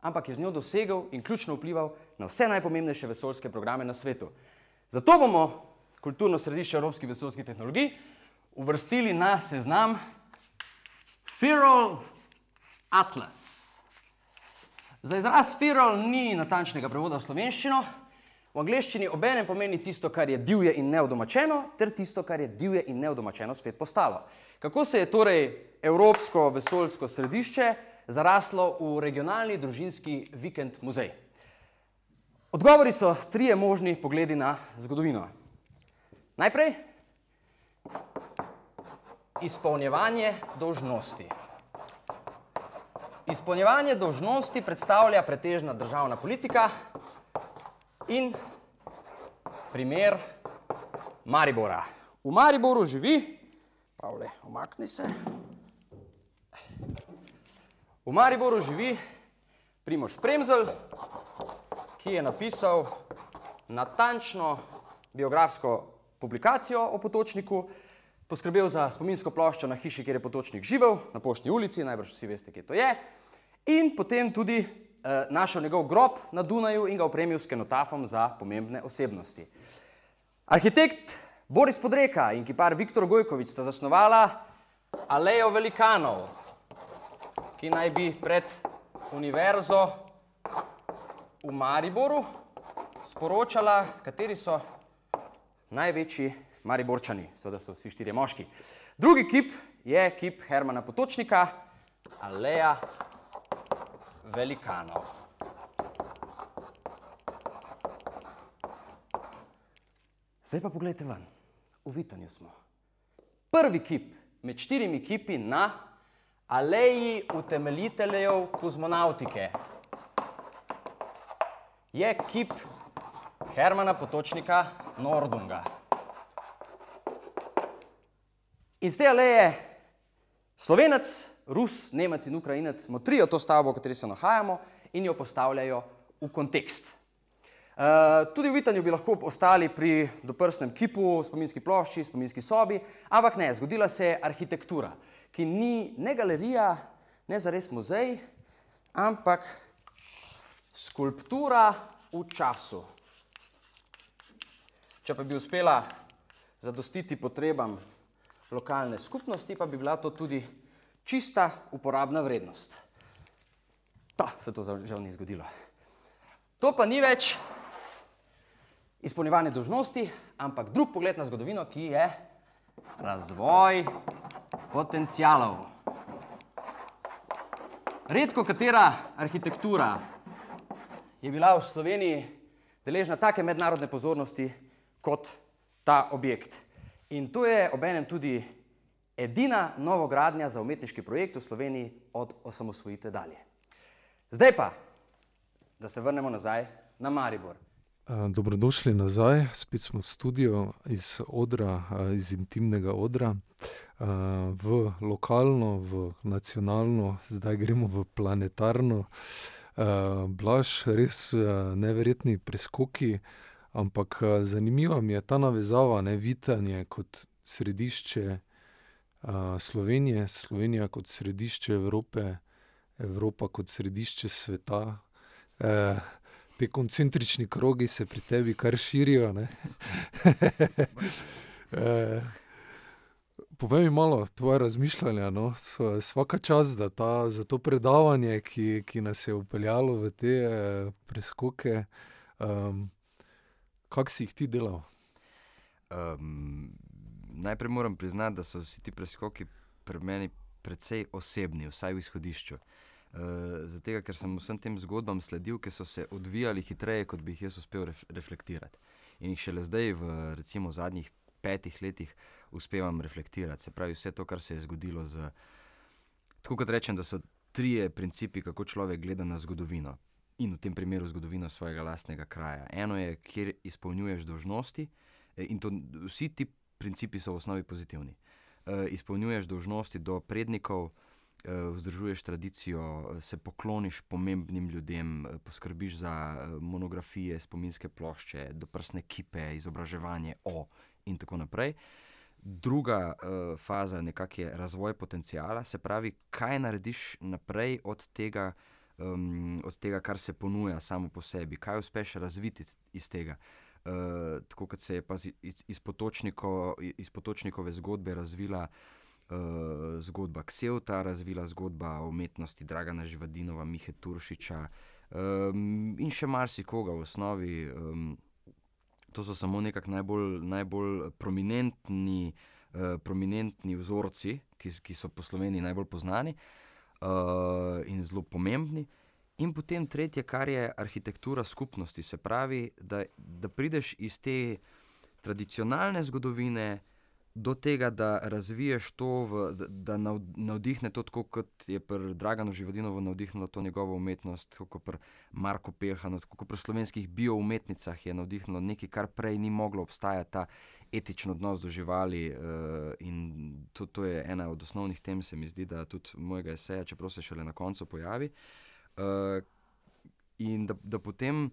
ampak je z njo dosegel in ključno vplival na vse najpomembnejše vesoljske programe na svetu. Zato bomo kulturno središče evropskih vesoljskih tehnologij uvrstili na seznam Firol Atlas. Za izraz Firol ni natančnega prevoda v slovenščino. V angleščini obenem pomeni tisto, kar je divje in neodomačeno, ter tisto, kar je divje in neodomačeno spet postalo. Kako se je torej Evropsko vesoljsko središče zaraslo v regionalni družinski vikend muzej? Odgovori so trije možni pogledi na zgodovino. Najprej izpolnjevanje dolžnosti. Izpolnjevanje dožnosti predstavlja pretežna državna politika in primer Maribora. V Mariboru živi, Pavle, omakni se. V Mariboru živi Primoš Premzel, ki je napisal natančno biografsko publikacijo o potočniku, poskrbel za spominsko ploščo na hiši, kjer je potočnik živel, na Poštni ulici, najbrž vsi veste, kje to je, in potem tudi eh, našel njegov grob na Dunaju in ga opremil s kenotafom za pomembne osebnosti. Arhitekt Boris Podreka in kipar Viktor Gojkovič sta zasnovala Alejo velikanov, ki naj bi pred univerzo v Mariboru sporočala, kateri so največji Mariborčani, seveda so vsi štirje moški. Drugi kip je kip Hermana Potočnika, Aleja velikanov. Zdaj pa pogledajte ven, v Vitanju smo. Prvi kip med štirimi kipi na aleji utemeljiteljev kozmonautike je kip Hermana Potočnika Nordunga. In z te aleje slovenec, rus, nemec in ukrajinec motrijo to stavbo, v kateri se nahajamo in jo postavljajo v kontekst. Uh, tudi v Vitanju bi lahko ostali pri doprsnem kipu, spominski plošči, spominski sobi, ampak ne, zgodila se je arhitektura, ki ni ne galerija, ne zares muzej, ampak skulptura v času. Če pa bi uspela zadostiti potrebam lokalne skupnosti, pa bi bila to tudi čista uporabna vrednost. Pa se to žal ni zgodilo. To pa ni več izpolnjevanje dožnosti, ampak drug pogled na zgodovino, ki je razvoj potencialov. Redko katera arhitektura je bila v Sloveniji deležna take mednarodne pozornosti kot ta objekt. In to je obenem tudi edina novogradnja za umetniški projekt v Sloveniji od osamosvojitve dalje. Zdaj pa, da se vrnemo nazaj na Maribor. Dobrodošli nazaj, spet smo v studiu iz odra, iz intimnega odra, v lokalno, v nacionalno, zdaj gremo v planetarno. Blaž, res neverjetni preskoki, ampak zanimiva mi je ta navezava, ne, Vitanje kot središče Slovenije, Slovenija kot središče Evrope, Evropa kot središče sveta. Ti koncentrični krogi se pri tebi kar širijo, ne. Povej mi malo tvoja razmišljanja, no, svaka čast za ta, za to predavanje, ki, ki nas je vpeljalo v te preskoke. Kako si jih ti delal? najprej moram priznati, da so vsi ti preskoki pri meni precej osebni, vsaj v izhodišču. zaradi tega, ker sem vsem tem zgodbam sledil, ki so se odvijale hitreje, kot bi jih jaz uspel reflektirati. In jih šele zdaj v recimo zadnjih petih letih uspevam reflektirati, se pravi, vse to, kar se je zgodilo z, tako kot rečem, da so trije principi, kako človek gleda na zgodovino. In v tem primeru zgodovino svojega lastnega kraja. Eno je, kjer izpolnjuješ dolžnosti, in to vsi ti principi so v osnovi pozitivni. izpolnjuješ dolžnosti do prednikov, vzdržuješ tradicijo, se pokloniš pomembnim ljudem, poskrbiš za monografije, spominske plošče, doprsne kipe, izobraževanje o in tako naprej. Druga, faza nekako je razvoj potenciala, se pravi, kaj narediš naprej od tega, od tega, kar se ponuja samo po sebi, kaj uspeš razviti iz tega. tako kot se je pa iz, iz iz Potočnikove zgodbe razvila, zgodba Ksevta, razvila zgodba o umetnosti Dragana Živadinova, Mihe Turšiča, in še marsikoga v osnovi, To so samo nekako najbolj, najbolj prominentni, prominentni vzorci, ki ki so po Sloveniji najbolj poznani, in zelo pomembni. In potem tretje, kar je arhitektura skupnosti, se pravi, da, da prideš iz te tradicionalne zgodovine do tega, da razviješ to v, da navdihne to, tako kot je pri Draganu Živadinovu navdihnilo to njegovo umetnost, kot pri Marku Peljhanu, tako kot pri slovenskih bio umetnicah je navdihnilo nekaj, kar prej ni moglo obstajati, ta etični odnos do živali, in to, to je ena od osnovnih tem, se mi zdi, da tudi mojega eseja, čeprav se šele na koncu pojavi. in da, da potem,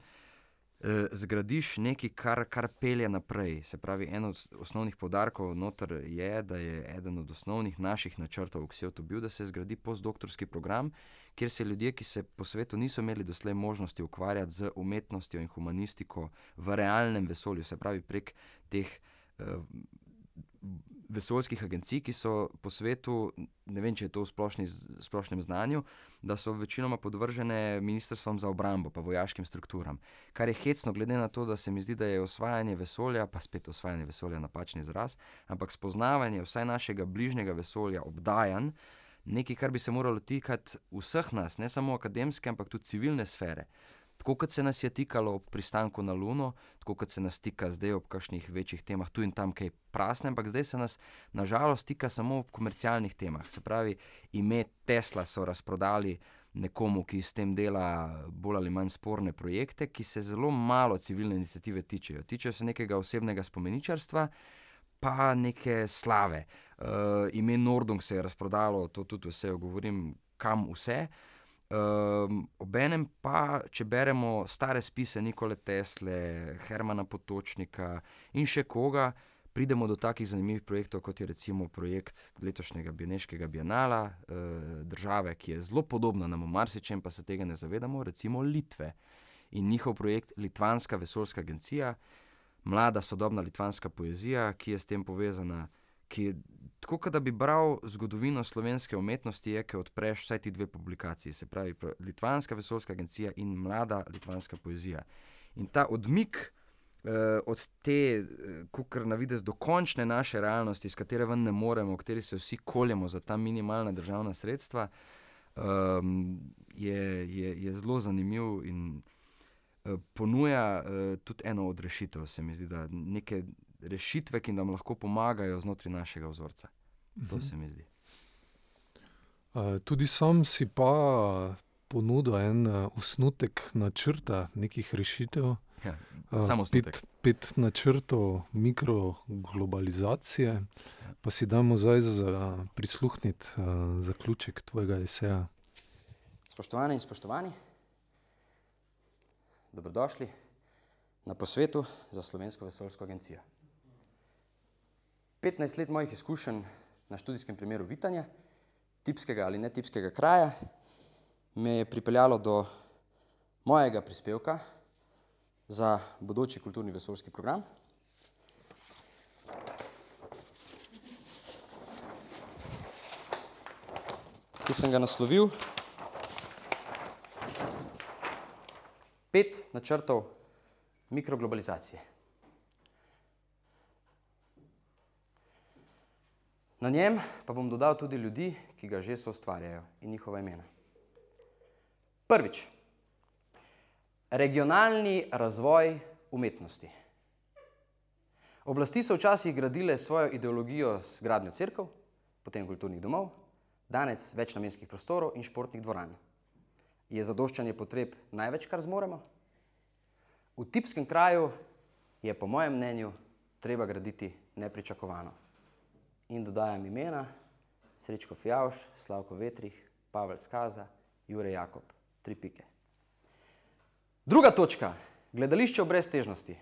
zgradiš nekaj, kar, kar pelje naprej, se pravi, en od osnovnih poudarkov noter je, da je eden od osnovnih naših načrtov v Ksevtu bil, da se zgradi postdoktorski program, kjer se ljudje, ki se po svetu niso imeli doslej možnosti ukvarjati z umetnostjo in humanistiko v realnem vesolju, se pravi prek teh, uh, vesoljskih agencij, ki so po svetu, ne vem, če je to v splošni, splošnem znanju, da so večinoma podvržene ministrstvom za obrambo, pa vojaškim strukturam. Kar je hecno, glede na to, da se mi zdi, da je osvajanje vesolja, pa spet osvajanje vesolja napačni izraz, ampak spoznavanje vsaj našega bližnjega vesolja, obdajan, nekaj, kar bi se moralo tikati vseh nas, ne samo akademske, ampak tudi civilne sfere. Tako kot se nas je tikalo ob pristanku na Luno, tako kot se nas tika zdaj ob kakšnih večjih temah, tu in tam kaj prasne, ampak zdaj se nas nažalost tika samo ob komercialnih temah. Se pravi, ime Tesla so razprodali nekomu, ki s tem dela bolj ali manj sporne projekte, ki se zelo malo civilne inicijative tičejo. Tičejo se nekega osebnega spomeničarstva, pa neke slave. Uh, ime Nordung se je razprodalo, to tudi vse govorim, kam vse. Um, obenem pa, če beremo stare spise Nikole Tesle, Hermana Potočnika in še koga, pridemo do takih zanimivih projektov, kot je recimo projekt letošnjega Beneškega bienala, uh, države, ki je zelo podobna nam v marsičem, pa se tega ne zavedamo, recimo Litve. In njihov projekt Litvanska vesoljska agencija, mlada sodobna litvanska poezija, ki je s tem povezana, ki je tako, kot da bi bral zgodovino slovenske umetnosti, je, ker odpreš vsaj ti dve publikaciji, se pravi Litvanska vesoljska agencija in mlada litvanska poezija. In ta odmik uh, od te, uh, kar na vidiš, dokončne naše realnosti, iz katere ven ne moremo, v kateri se vsi koljemo za ta minimalna državna sredstva, um, je, je, je zelo zanimiv in uh, ponuja uh, tudi eno od rešitev, se mi zdi, da nekaj rešitve, ki nam lahko pomagajo znotraj našega vzorca. To uh -huh. se mi zdi. Uh, tudi sam si pa ponudil en uh, osnutek načrta, nekih rešitev. Ja, samo uh, pet, pet načrtov mikroglobalizacije, ja. pa si damo zdaj za prisluhniti uh, zaključek tvojega eseja. Spoštovane in spoštovani, dobrodošli na posvetu za Slovensko vesoljsko agencijo. 15 let mojih izkušenj na študijskem primeru vitanja, tipskega ali netipskega kraja, me je pripeljalo do mojega prispevka za bodoči kulturni vesoljski program. Ki sem ga naslovil pet načrtov mikroglobalizacije. Na njem pa bom dodal tudi ljudi, ki ga že so ustvarjajo in njihova imena. Prvič, regionalni razvoj umetnosti. Oblasti so včasih gradile svojo ideologijo s gradnjo crkv, potem kulturnih domov, danes več namenskih prostorov in športnih dvoran. Je zadoščanje potreb največ, kar zmoremo? V tipskem kraju je, po mojem mnenju, treba graditi nepričakovano in dodajam imena: Srečko Fjavš, Slavko Vetrih, Pavel Skaza, Jure Jakob, tri pike. Druga točka: gledališče v breztežnosti.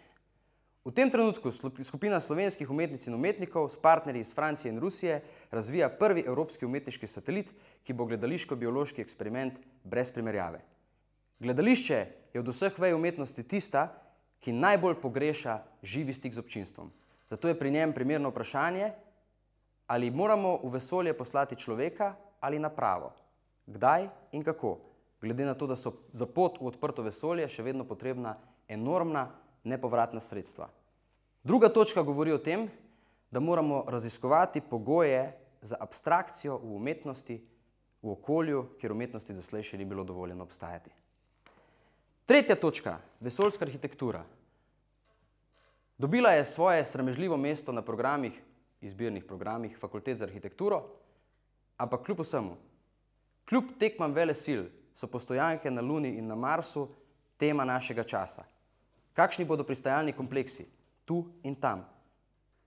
V tem trenutku skupina slovenskih umetnic in umetnikov s partnerji iz Francije in Rusije razvija prvi evropski umetniški satelit, ki bo gledališko-biološki eksperiment brez primerjave. Gledališče je od vseh vej umetnosti tista, ki najbolj pogreša živi stik z občinstvom. Zato je pri njem primerno vprašanje, ali moramo v vesolje poslati človeka ali napravo, kdaj in kako, glede na to, da so za pot v odprto vesolje še vedno potrebna enormna nepovratna sredstva. Druga točka govori o tem, da moramo raziskovati pogoje za abstrakcijo v umetnosti, v okolju, kjer umetnosti doslej še ni bilo dovoljeno obstajati. Tretja točka, vesoljska arhitektura. Dobila je svoje sramežljivo mesto na programih izbirnih programih fakultet za arhitekturo, ampak kljub vsemu, kljub tekmam vele sil, so postojanke na Luni in na Marsu tema našega časa. Kakšni bodo pristajalni kompleksi tu in tam?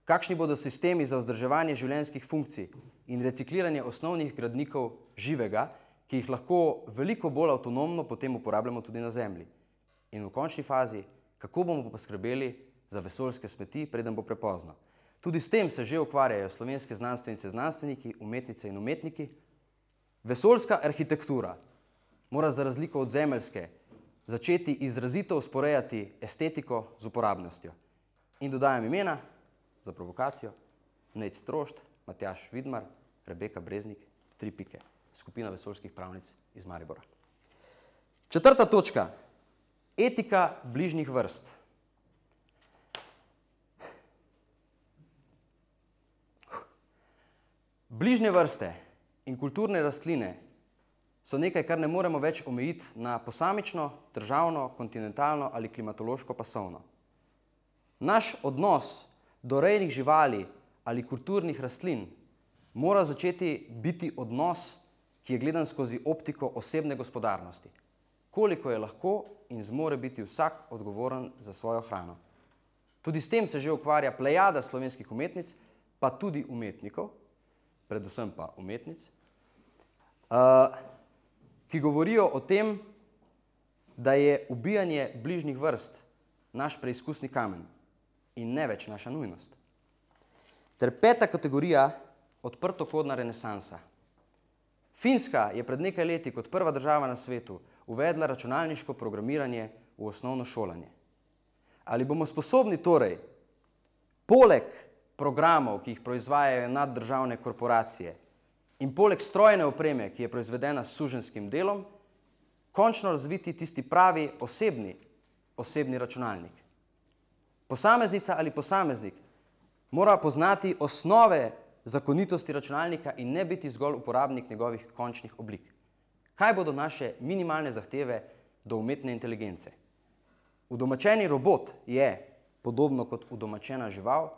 Kakšni bodo sistemi za vzdrževanje življenjskih funkcij in recikliranje osnovnih gradnikov živega, ki jih lahko veliko bolj avtonomno potem uporabljamo tudi na Zemlji? In v končni fazi, kako bomo poskrbeli za vesoljske smeti, preden bo prepozno? Tudi s tem se že ukvarjajo slovenske znanstvenice, znanstveniki, umetnice in umetniki. Vesoljska arhitektura mora za razliko od zemeljske začeti izrazito usporejati estetiko z uporabnostjo. In dodajam imena, za provokacijo, Nec Strošt, Matjaš Vidmar, Rebeka Breznik, tri pike, skupina vesoljskih pravnic iz Maribora. Četrta točka. Etika bližnjih vrst. Bližnje vrste in kulturne rastline so nekaj, kar ne moremo več omejiti na posamično, državno, kontinentalno ali klimatološko pasovno. Naš odnos do rejnih živali ali kulturnih rastlin mora začeti biti odnos, ki je gledan skozi optiko osebne gospodarnosti. Koliko je lahko in zmore biti vsak odgovoren za svojo hrano. Tudi s tem se že ukvarja plejada slovenskih umetnic, pa tudi umetnikov, predvsem pa umetnic, uh, ki govorijo o tem, da je ubijanje bližnjih vrst naš preizkusni kamen in ne več naša nujnost. Ter peta kategorija, odprtokodna renesansa. Finska je pred nekaj leti kot prva država na svetu uvedla računalniško programiranje v osnovno šolanje. Ali bomo sposobni torej, poleg programov, ki jih proizvajajo naddržavne korporacije in poleg strojne opreme, ki je proizvedena s suženskim delom, končno razviti tisti pravi osebni, osebni računalnik. Posameznica ali posameznik mora poznati osnove zakonitosti računalnika in ne biti zgolj uporabnik njegovih končnih oblik. Kaj bodo naše minimalne zahteve do umetne inteligence? Udomačeni robot je, podobno kot udomačena žival,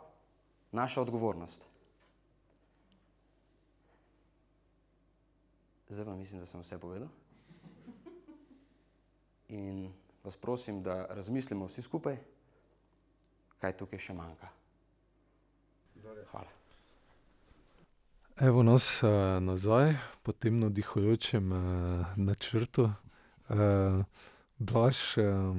naša odgovornost. Zdaj pa mislim, da sem vse povedal. In vas prosim, da razmislimo vsi skupaj, kaj tukaj še manjka. Hvala. Evo nas uh, nazaj po tem navdihujočem uh, načrtu. Uh, Blaž, uh,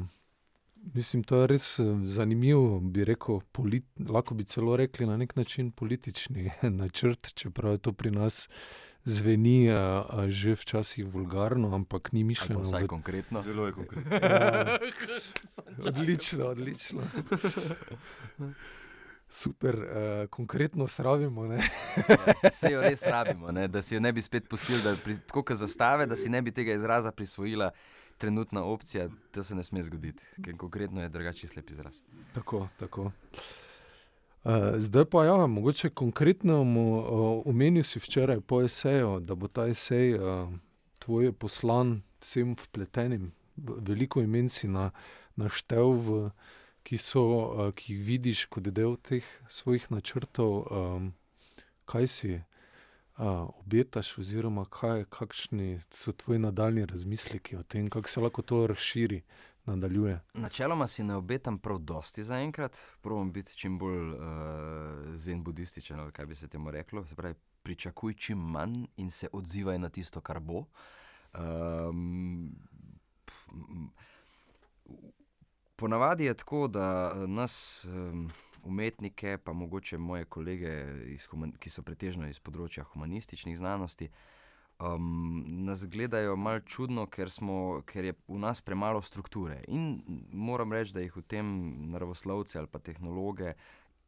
mislim, to je res zanimiv, bi rekel, polit, lahko bi celo rekli na nek način politični načrt, čeprav je to pri nas zveni uh, uh, že včasih vulgarno, ampak ni mišljeno. Vsaj v... konkretno. Zelo je konkretno. Uh, odlično, odlično. Super, uh, konkretno sravimo. Se jo res rabimo, ne? da si jo ne bi spet pustili, da pri, tako kot zastave, da si ne bi tega izraza prisvojila. Trenutna opcija, da se ne sme zgoditi, ker konkretno je drugačen slep izraz. Tako, tako. Uh, zdaj pa, ja, mogoče konkretno omenil uh, si včeraj po eseju, da bo ta esej uh, tvoj poslan vsem vpletenim, veliko imen si na, naštel v ki, so, uh, ki vidiš kot del teh svojih načrtov, um, kaj si obetaš, oziroma kaj, kakšni so tvoji nadaljni razmisleki o tem, kako se lahko to razširi. Nadaljuje. Načeloma si ne obetam prav dosti za enkrat, probujem biti čim bolj uh, zen budističen, ali kaj bi se temu reklo. Se pravi, pričakuj čim manj in se odzivaj na tisto, kar bo. Um, Ponavadi je tako, da eh, nas, um, umetnike, pa mogoče moje kolege, ki so pretežno iz področja humanističnih znanosti, um, nas gledajo malo čudno, ker, smo, ker je v nas premalo strukture. In moram reči, da jih v tem naravoslovce ali pa tehnologe,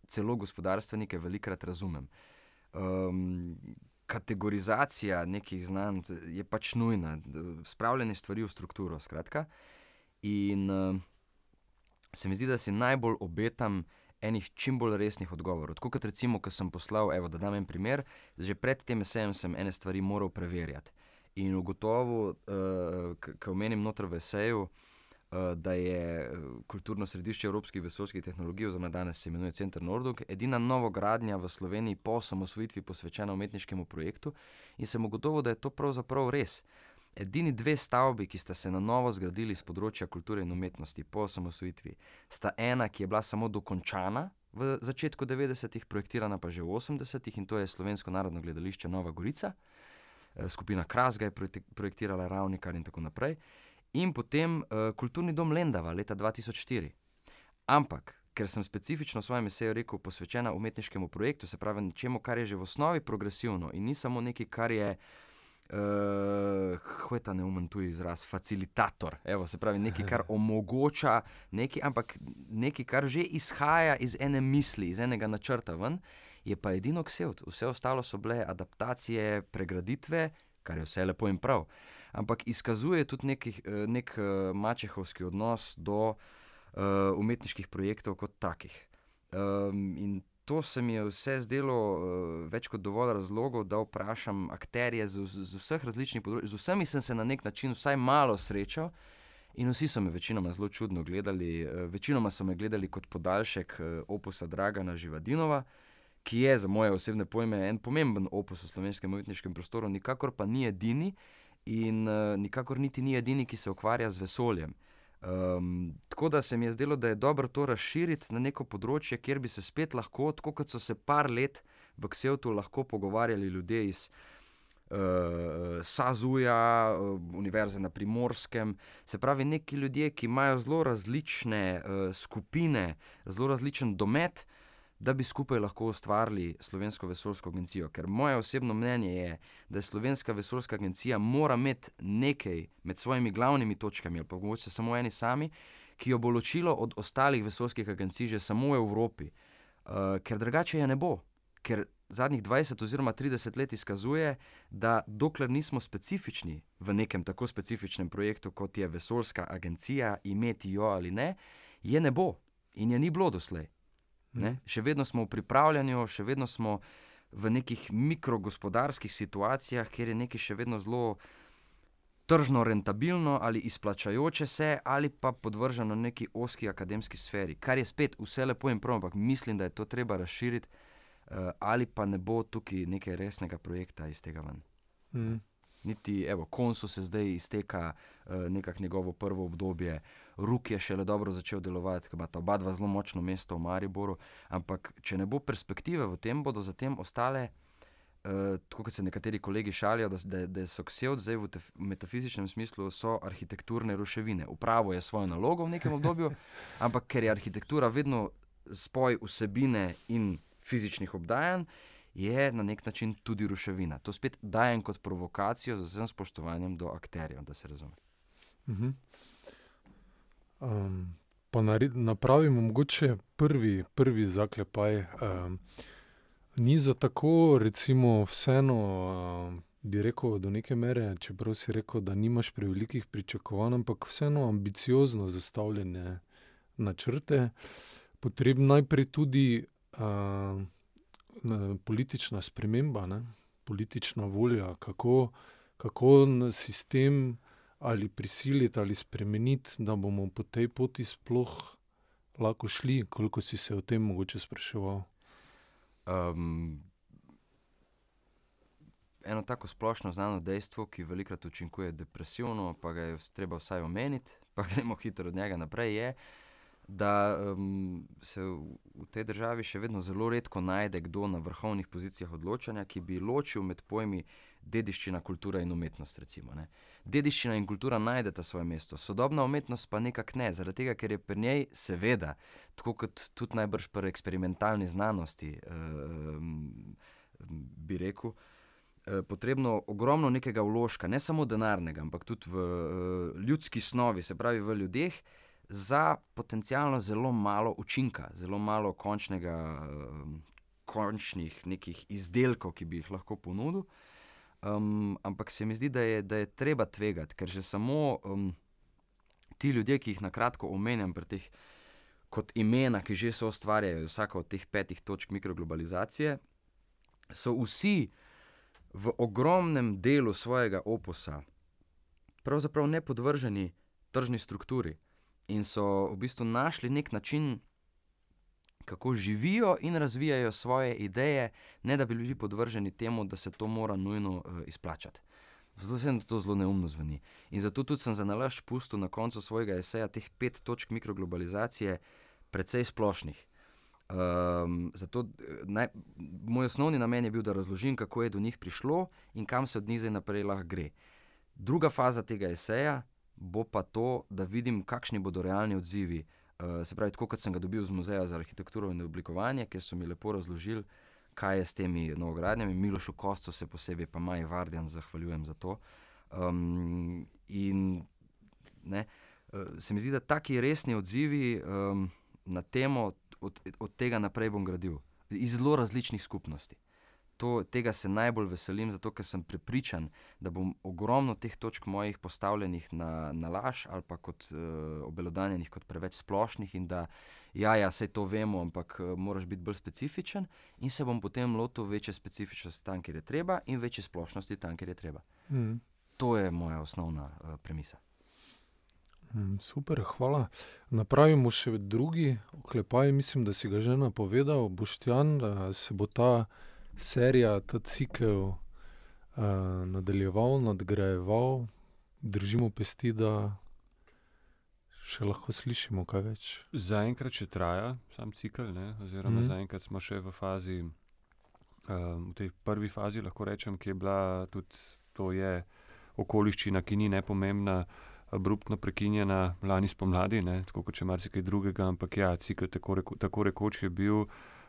celo gospodarstvenike, velikrat razumem. Um, kategorizacija nekih znanj je pač nujna, spravljanje stvari v strukturo. Skratka. In uh, se mi zdi, da si najbolj obetam enih čim bolj resnih odgovorov. Tako kot recimo, ko sem poslal, evo, da dam en primer, že pred tem esejem sem ene stvari moral preverjati. In ugotovil, uh, ko omenim noter v eseju, uh, da je eh, kulturno središče evropskih vesoljskih tehnologij, oziroma danes se imenuje Center Nordog, edina novogradnja v Sloveniji po osamosvojitvi posvečena umetniškemu projektu, in sem ugotovil, da je to pravzaprav res. Edini dve stavbi, ki sta se na novo zgradili z področja kulture in umetnosti po osamosvojitvi, sta ena, ki je bila samo dokončana v začetku 90-ih, projektirana pa že v 80-ih in to je Slovensko narodno gledališče Nova Gorica. Eh, skupina Kras ga je projektirala, Ravnikar in tako naprej. In potem uh, Kulturni dom Lendava leta 2004. Ampak, ker sem specifično svojem eseju rekel, posvečena umetniškemu projektu, se pravi nečemu, kar je že v osnovi progresivno in ni samo nekaj, kar je Uh, Kaj je ta neumen tu izraz? Facilitator. Evo, se pravi, nekaj, kar omogoča, nekaj, ampak nekaj, kar že izhaja iz ene misli, iz enega načrta ven, je pa edino ksevt. Vse ostalo so bile adaptacije, pregraditve, kar je vse lepo in prav. Ampak izkazuje tudi nekih, eh, nek uh, mačehovski odnos do uh, umetniških projektov kot takih. Um, in to se mi je vse zdelo uh, več kot dovolj razlogov, da vprašam akterje z, z, z vseh različnih področij. Z vsemi sem se na nek način vsaj malo srečal. In vsi so me večinoma zelo čudno gledali, uh, večinoma so me gledali kot podaljšek uh, opusa Dragana Živadinova, ki je za moje osebne pojme en pomemben opus v slovenskem umetniškem prostoru, nikakor pa ni edini in uh, nikakor niti ni edini, ki se ukvarja z vesoljem. Um, tako da se mi je zdelo, da je dobro to razširiti na neko področje, kjer bi se spet lahko, tako kot so se par let v Ksevtu lahko pogovarjali ljudje iz uh, Sazuja, uh, Univerze na Primorskem. Se pravi, neki ljudje, ki imajo zelo različne uh, skupine, zelo različen domet, da bi skupaj lahko ustvarili Slovensko vesoljsko agencijo. Ker moje osebno mnenje je, da Slovenska vesoljska agencija mora imeti nekaj med svojimi glavnimi točkami, ali pa mogoče samo eni sami, ki jo bo ločilo od ostalih vesoljskih agencij že samo v Evropi. Uh, ker drugače je ne bo. Ker zadnjih 20 oziroma 30 let izkazuje, da dokler nismo specifični v nekem tako specifičnem projektu, kot je vesoljska agencija, imeti jo ali ne, je ne bo in je ni bilo doslej. Ne? Še vedno smo v pripravljanju, še vedno smo v nekih mikrogospodarskih situacijah, kjer je nekaj še vedno zelo tržno rentabilno ali izplačajoče se, ali pa podvrženo neki oski akademski sferi. Kar je spet vse lepo in prav, ampak mislim, da je to treba razširiti, uh, ali pa ne bo tukaj nekaj resnega projekta iz tega ven. Mm. Niti, evo, koncu se zdaj izteka uh, nekako njegovo prvo obdobje, Ruk je šele dobro začel delovati, ker ima ta oba dva zelo močno mesto v Mariboru. Ampak, če ne bo perspektive v tem, bodo zatem ostale, uh, kot se nekateri kolegi šalijo, da, da, da so ksevt zdaj v, tef, v metafizičnem smislu, arhitekturne ruševine. Upravo je svojo nalogo v nekem obdobju, ampak ker je arhitektura vedno spoj vsebine in fizičnih obdajanj je na nek način tudi ruševina. To spet dajem kot provokacijo z vsem spoštovanjem do akterjev, da se razume. Uh -huh. um, pa napravimo mogoče prvi, prvi zaklepaj. Um, ni za tako, recimo, vseeno, um, bi rekel, do neke mere, čeprav si rekel, da nimaš prevelikih pričakovanj, ampak vseeno ambiciozno zastavljene načrte. Potrebno najprej tudi. Um, politična sprememba, ne? politična volja, kako, kako sistem ali prisiliti ali spremeniti, da bomo po tej poti sploh lahko šli, koliko si se o tem mogoče spraševal. Um, eno tako splošno znano dejstvo, ki velikokrat učinkuje depresivno, pa ga je treba vsaj omeniti, pa gremo hitro od njega naprej. Je, da um, se v tej državi še vedno zelo redko najde kdo na vrhovnih pozicijah odločanja, ki bi ločil med pojmi dediščina, kultura in umetnost. Recimo, dediščina in kultura najdeta svoje mesto, sodobna umetnost pa nekako ne, zaradi tega, ker je pri njej, seveda, tako kot tudi najbrž pri eksperimentalni znanosti, um, bi rekel. Potrebno ogromno nekega vložka, ne samo denarnega, ampak tudi v uh, ljudski snovi, se pravi v ljudeh, uh, za potencialno zelo malo učinka, zelo malo končnega, um, končnih nekih izdelkov, ki bi jih lahko ponudil. Um, ampak se mi zdi, da je, da je treba tvegati, ker že samo um, ti ljudje, ki jih na kratko omenjam, teh, kot imena, ki že so ustvarjali vsako od teh petih točk mikroglobalizacije, so vsi v ogromnem delu svojega oposa pravzaprav ne podvrženi tržni strukturi in so v bistvu našli nek način, kako živijo in razvijajo svoje ideje, ne da bi bili podvrženi temu, da se to mora nujno uh, izplačati. Zelo se to zelo neumno zveni. In zato tudi sem za nalaž pustil na koncu svojega eseja teh pet točk mikroglobalizacije, precej splošnih. Um, zato naj, moj osnovni namen je bil, da razložim, kako je do njih prišlo in kam se od njih zdaj naprej lahko gre. Druga faza tega eseja, bo pa to, da vidim, kakšni bodo realni odzivi. Uh, se pravi, tako kot sem ga dobil z Muzeja za arhitekturo in oblikovanje, ker so mi lepo razložili, kaj je s temi novogradnjami. Milošu Kostcu se posebej, pa Maj Vardjan, zahvaljujem za to. Um, in ne, uh, se mi zdi, da taki resni odzivi um, na temo, od, od tega naprej bom gradil, iz zelo različnih skupnosti. To, tega se najbolj veselim, zato ker sem prepričan, da bom ogromno teh točk mojih postavljenih na, na laž ali pa kot uh, obelodanjenih, kot preveč splošnih, in da ja, ja, vse to vemo, ampak uh, moraš biti bolj specifičen, in se bom potem lotil večje specifičnosti tam, kjer je treba, in večje splošnosti tam, kjer je treba. Mm. To je moja osnovna uh, premisa. Mm, super, hvala. Napravimo še drugi oklepaj, mislim, da si ga že napovedal, Boštjan, da se bo ta serija, ta cikel uh, nadaljeval, nadgrajeval, držimo pesti, da še lahko slišimo kaj več. Zaenkrat še traja sam cikl, ne? oziroma mm. Mhm. zaenkrat smo še v fazi, um, v tej prvi fazi, lahko rečem, ki je bila tudi to je okoliščina, ki ni nepomembna. Abruptno prekinjena lani spomladi, ne, tako kot če marsikaj drugega, ampak ja, cikl tako, reko, tako rekoč je bil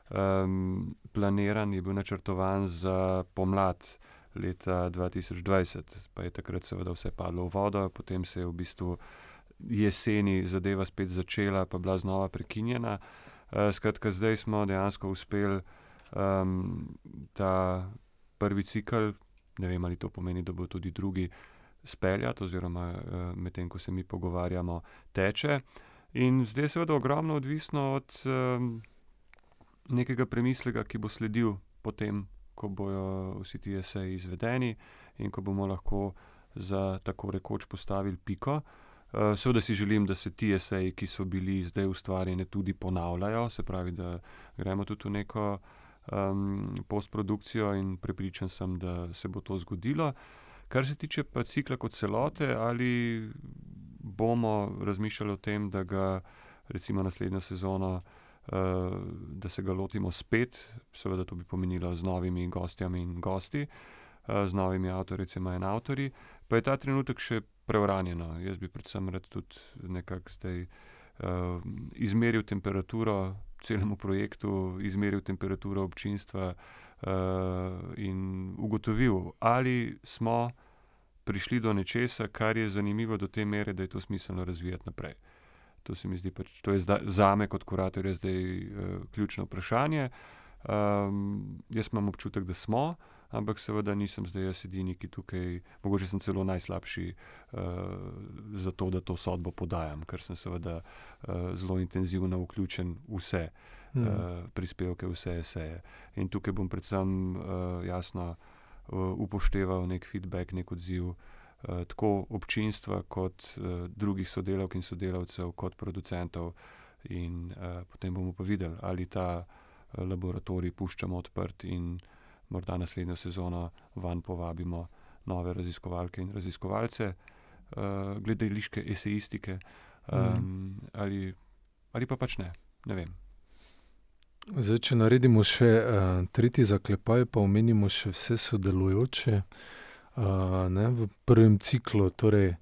um, planiran, je bil načrtovan za pomlad leta 2020, pa je takrat seveda vse padlo v vodo, potem se je v bistvu jeseni zadeva spet začela, pa bila znova prekinjena. Uh, skratka, zdaj smo dejansko uspeli um, ta prvi cikl, ne vem ali to pomeni, da bo tudi drugi speljati, oziroma uh, medtem, ko se mi pogovarjamo, teče. In zdaj je seveda ogromno odvisno od um, nekega premislega, ki bo sledil potem, ko bojo vsi ti eseji izvedeni in ko bomo lahko za tako rekoč postavili piko. Uh, seveda si želim, da se ti eseji, ki so bili zdaj ustvarjeni, tudi ponavljajo, se pravi, da gremo tudi v neko um, postprodukcijo in prepričan sem, da se bo to zgodilo. Kar se tiče pa cikla kot celote, ali bomo razmišljali o tem, da ga recimo naslednjo sezono, uh, da se ga lotimo spet, seveda to bi pomenilo z novimi gostjami in gosti, uh, z novimi avtoricami in avtori, pa je ta trenutek še preuranjeno. Jaz bi predvsem rad tudi nekako zdaj uh, izmeril temperaturo celemu projektu, izmeril temperaturo občinstva uh, in ugotovil, ali smo prišli do nečesa, kar je zanimivo do te mere, da je to smiselno razvijati naprej. To se mi zdi, pač, to je za me kot kurator zdaj uh, ključno vprašanje. Um, jaz imam občutek, da smo, ampak seveda nisem zdaj jaz edini, ki tukaj, mogoče sem celo najslabši uh, za to, da to sodbo podajam, ker sem seveda uh, zelo intenzivno vključen v vse Mm. uh, prispevke, vse eseje. In tukaj bom predvsem uh, jasno uh, upošteval nek feedback, nek odziv. Uh, tako občinstva, kot uh, drugih sodelavk in sodelavcev, kot producentov, in uh, potem bomo pa videli, ali ta laboratorij puščamo odprt in morda naslednjo sezono van povabimo nove raziskovalke in raziskovalce, uh, glede liške esejistike, um, mm. ali, ali pa pač ne, ne vem. Zdaj, če naredimo še uh, tretji zaklepaj, pa omenimo še vse sodelujoče. Uh, ne, v prvem ciklu torej,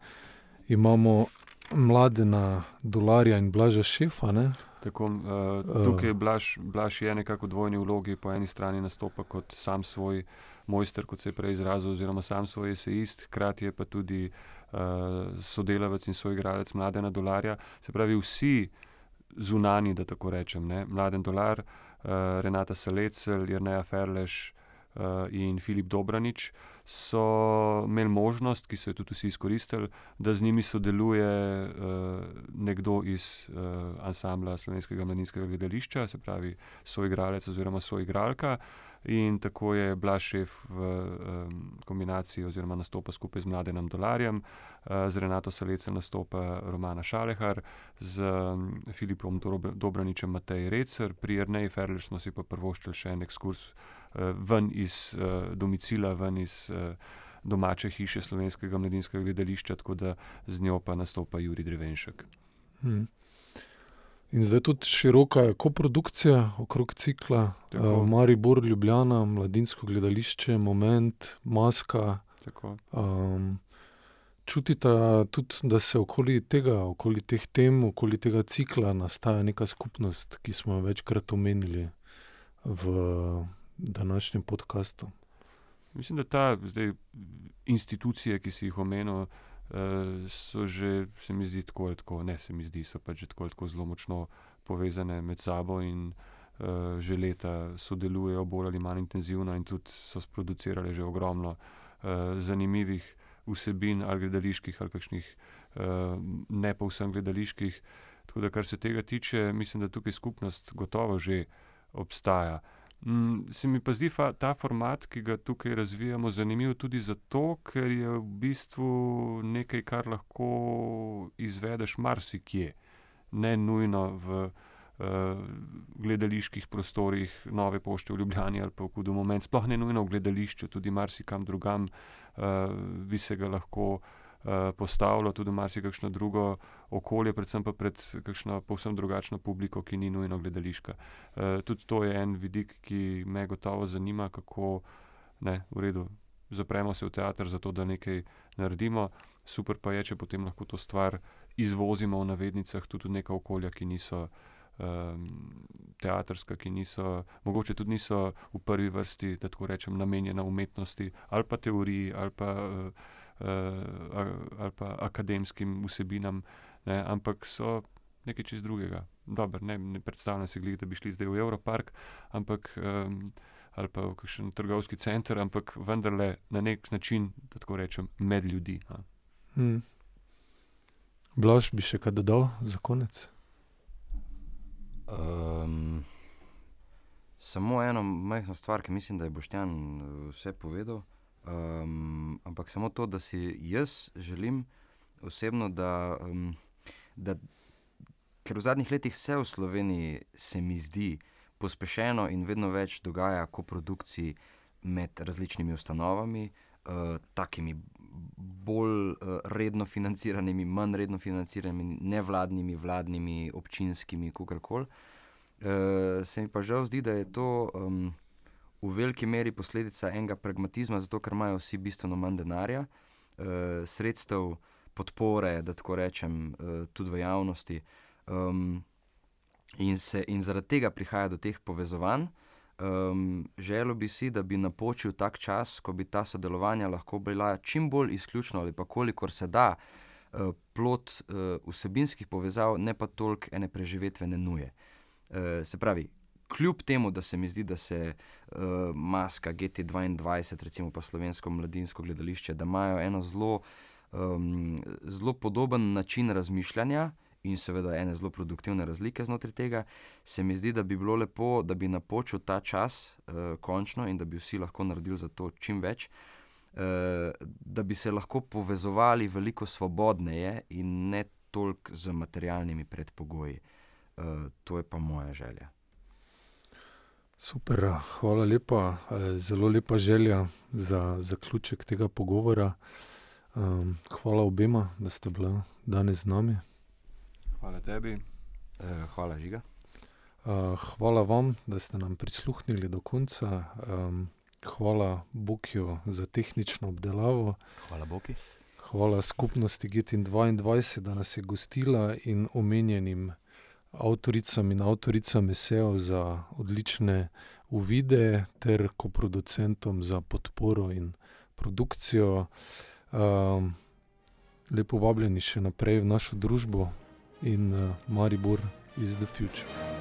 imamo mladena Dolarja in Blaža Šefa. Ne? Tako, uh, tukaj je Blaž, Blaž je nekako v dvojni vlogi, po eni strani nastopa kot sam svoj mojster, kot se je prej izrazil, oziroma sam svoj esejist, hkrati je pa tudi uh, sodelavec in soigralec mladena Dolarja. Se pravi, vsi zunani, da tako rečem, ne? Mladen Dolar, uh, Renata Salecel, Jrneja Ferleš uh, in Filip Dobranič so imeli možnost, ki so jo tudi vsi izkoristili, da z njimi sodeluje uh, nekdo iz uh, ansambla Slovenskega mladinskega gledališča, se pravi soigralec oziroma soigralka. In tako je Blašev v um, kombinaciji, oziroma nastopa skupaj z Mladenom Dolarjem, uh, z Renato Salecem nastopa Romana Šalehar, z um, Filipom Dobraničem Matej Recer, pri Erneji Ferliš smo si pa prvoščili še en ekskurs uh, ven iz uh, domicila, ven iz uh, domače hiše Slovenskega mladinskega gledališča, tako da z njo pa nastopa Juri Drevenšek. Hmm. In zdaj tudi široka koprodukcija okrog cikla, uh, Maribor, Ljubljana, Mladinsko gledališče, Moment, Maska. Um, čutite tudi, da se okoli tega, okoli teh tem, okoli tega cikla nastaja neka skupnost, ki smo jo večkrat omenili v današnjem podkastu. Mislim, da ta zdaj, institucije, ki si jih omenil, uh, so že, se mi zdi, tako ali tako, ne se mi zdi, so pač tako ali tako zelo močno povezane med sabo in uh, že leta sodelujejo bolj ali manj intenzivno in tudi so sproducirali že ogromno uh, zanimivih vsebin ali gledaliških ali kakšnih uh, ne pa vsem gledaliških. Tako da, kar se tega tiče, mislim, da tukaj skupnost gotovo že obstaja. Mm, se mi pa zdi fa, ta format, ki ga tukaj razvijamo, zanimiv tudi zato, ker je v bistvu nekaj, kar lahko izvedeš marsikje, ne nujno v uh, gledaliških prostorih Nove pošte v Ljubljani ali pa v Kudu Moment, sploh ne nujno v gledališču, tudi marsikam drugam uh, bi se ga lahko uh, postavilo tudi marsikakšno drugo okolje, predvsem pa pred kakšno povsem drugačno publiko, ki ni nujno gledališka. Uh, tudi to je en vidik, ki me gotovo zanima, kako ne, v redu. Zapremo se v teater, zato da nekaj naredimo, super pa je, če potem lahko to stvar izvozimo v navednicah tudi v neka okolja, ki niso um, teatrska, ki niso, mogoče tudi niso v prvi vrsti, da tako rečem, namenjena umetnosti ali pa teoriji ali pa uh, ali pa akademskim vsebinam, ne, ampak so nekaj čist drugega. Dobar, ne, ne predstavljam si, glih, da bi šli zdaj v Evropark um, ali pa v kakšen trgovski center, ampak vendarle na nek način, da tako rečem, med ljudi. Hmm. Blaž bi še kaj dodal za konec? Um, samo eno majhno stvar, ki mislim, da je Boštjan eh, vse povedal. Um, ampak samo to, da si jaz želim osebno, da, um, da ker v zadnjih letih vse v Sloveniji se mi zdi pospešeno in vedno več dogaja koprodukcij med različnimi ustanovami, uh, takimi bolj uh, redno financiranimi, manj redno financiranimi, nevladnimi, vladnimi, občinskimi, kako koli. Uh, se mi pa žal zdi, da je to. Um, v veliki meri posledica enega pragmatizma, zato ker imajo vsi bistveno manj denarja, uh, sredstev, podpore, da tako rečem, uh, tudi v javnosti. Um, in, se, in zaradi tega prihaja do teh povezovanj. Um, želel bi si, da bi napočil tak čas, ko bi ta sodelovanja lahko bila čim bolj izključno ali pa kolikor se da. Plot uh, vsebinskih povezav, ne pa toliko ene preživetvene nuje. Uh, se pravi, kljub temu, da se mi zdi, da se uh, maska GT2, recimo pa slovensko mladinsko gledališče, da imajo eno zelo, um, zelo podoben način razmišljanja. In seveda, ene zelo produktivne razlike znotraj tega, se mi zdi, da bi bilo lepo, da bi napočil ta čas, uh, končno, in da bi vsi lahko naredili za to čim več, uh, da bi se lahko povezovali veliko svobodneje in ne toliko z materialnimi predpogoji. Uh, to je pa moja želja. Super, hvala lepa. Eh, zelo lepa želja za zaključek tega pogovora. Ehm, hvala obema, da ste bili danes z nami. Hvala tebi. Eh, hvala, Žiga. Hvala vam, da ste nam prisluhnili do konca. Hvala Bokiju za tehnično obdelavo. Hvala Boki. Hvala skupnosti GT22, da nas je gostila in omenjenim avtoricam in avtoricam esejev za odlične uvide, ter koproducentom za podporo in produkcijo. Um, lepo vabljeni še naprej v našo družbo in uh, Maribor is the future.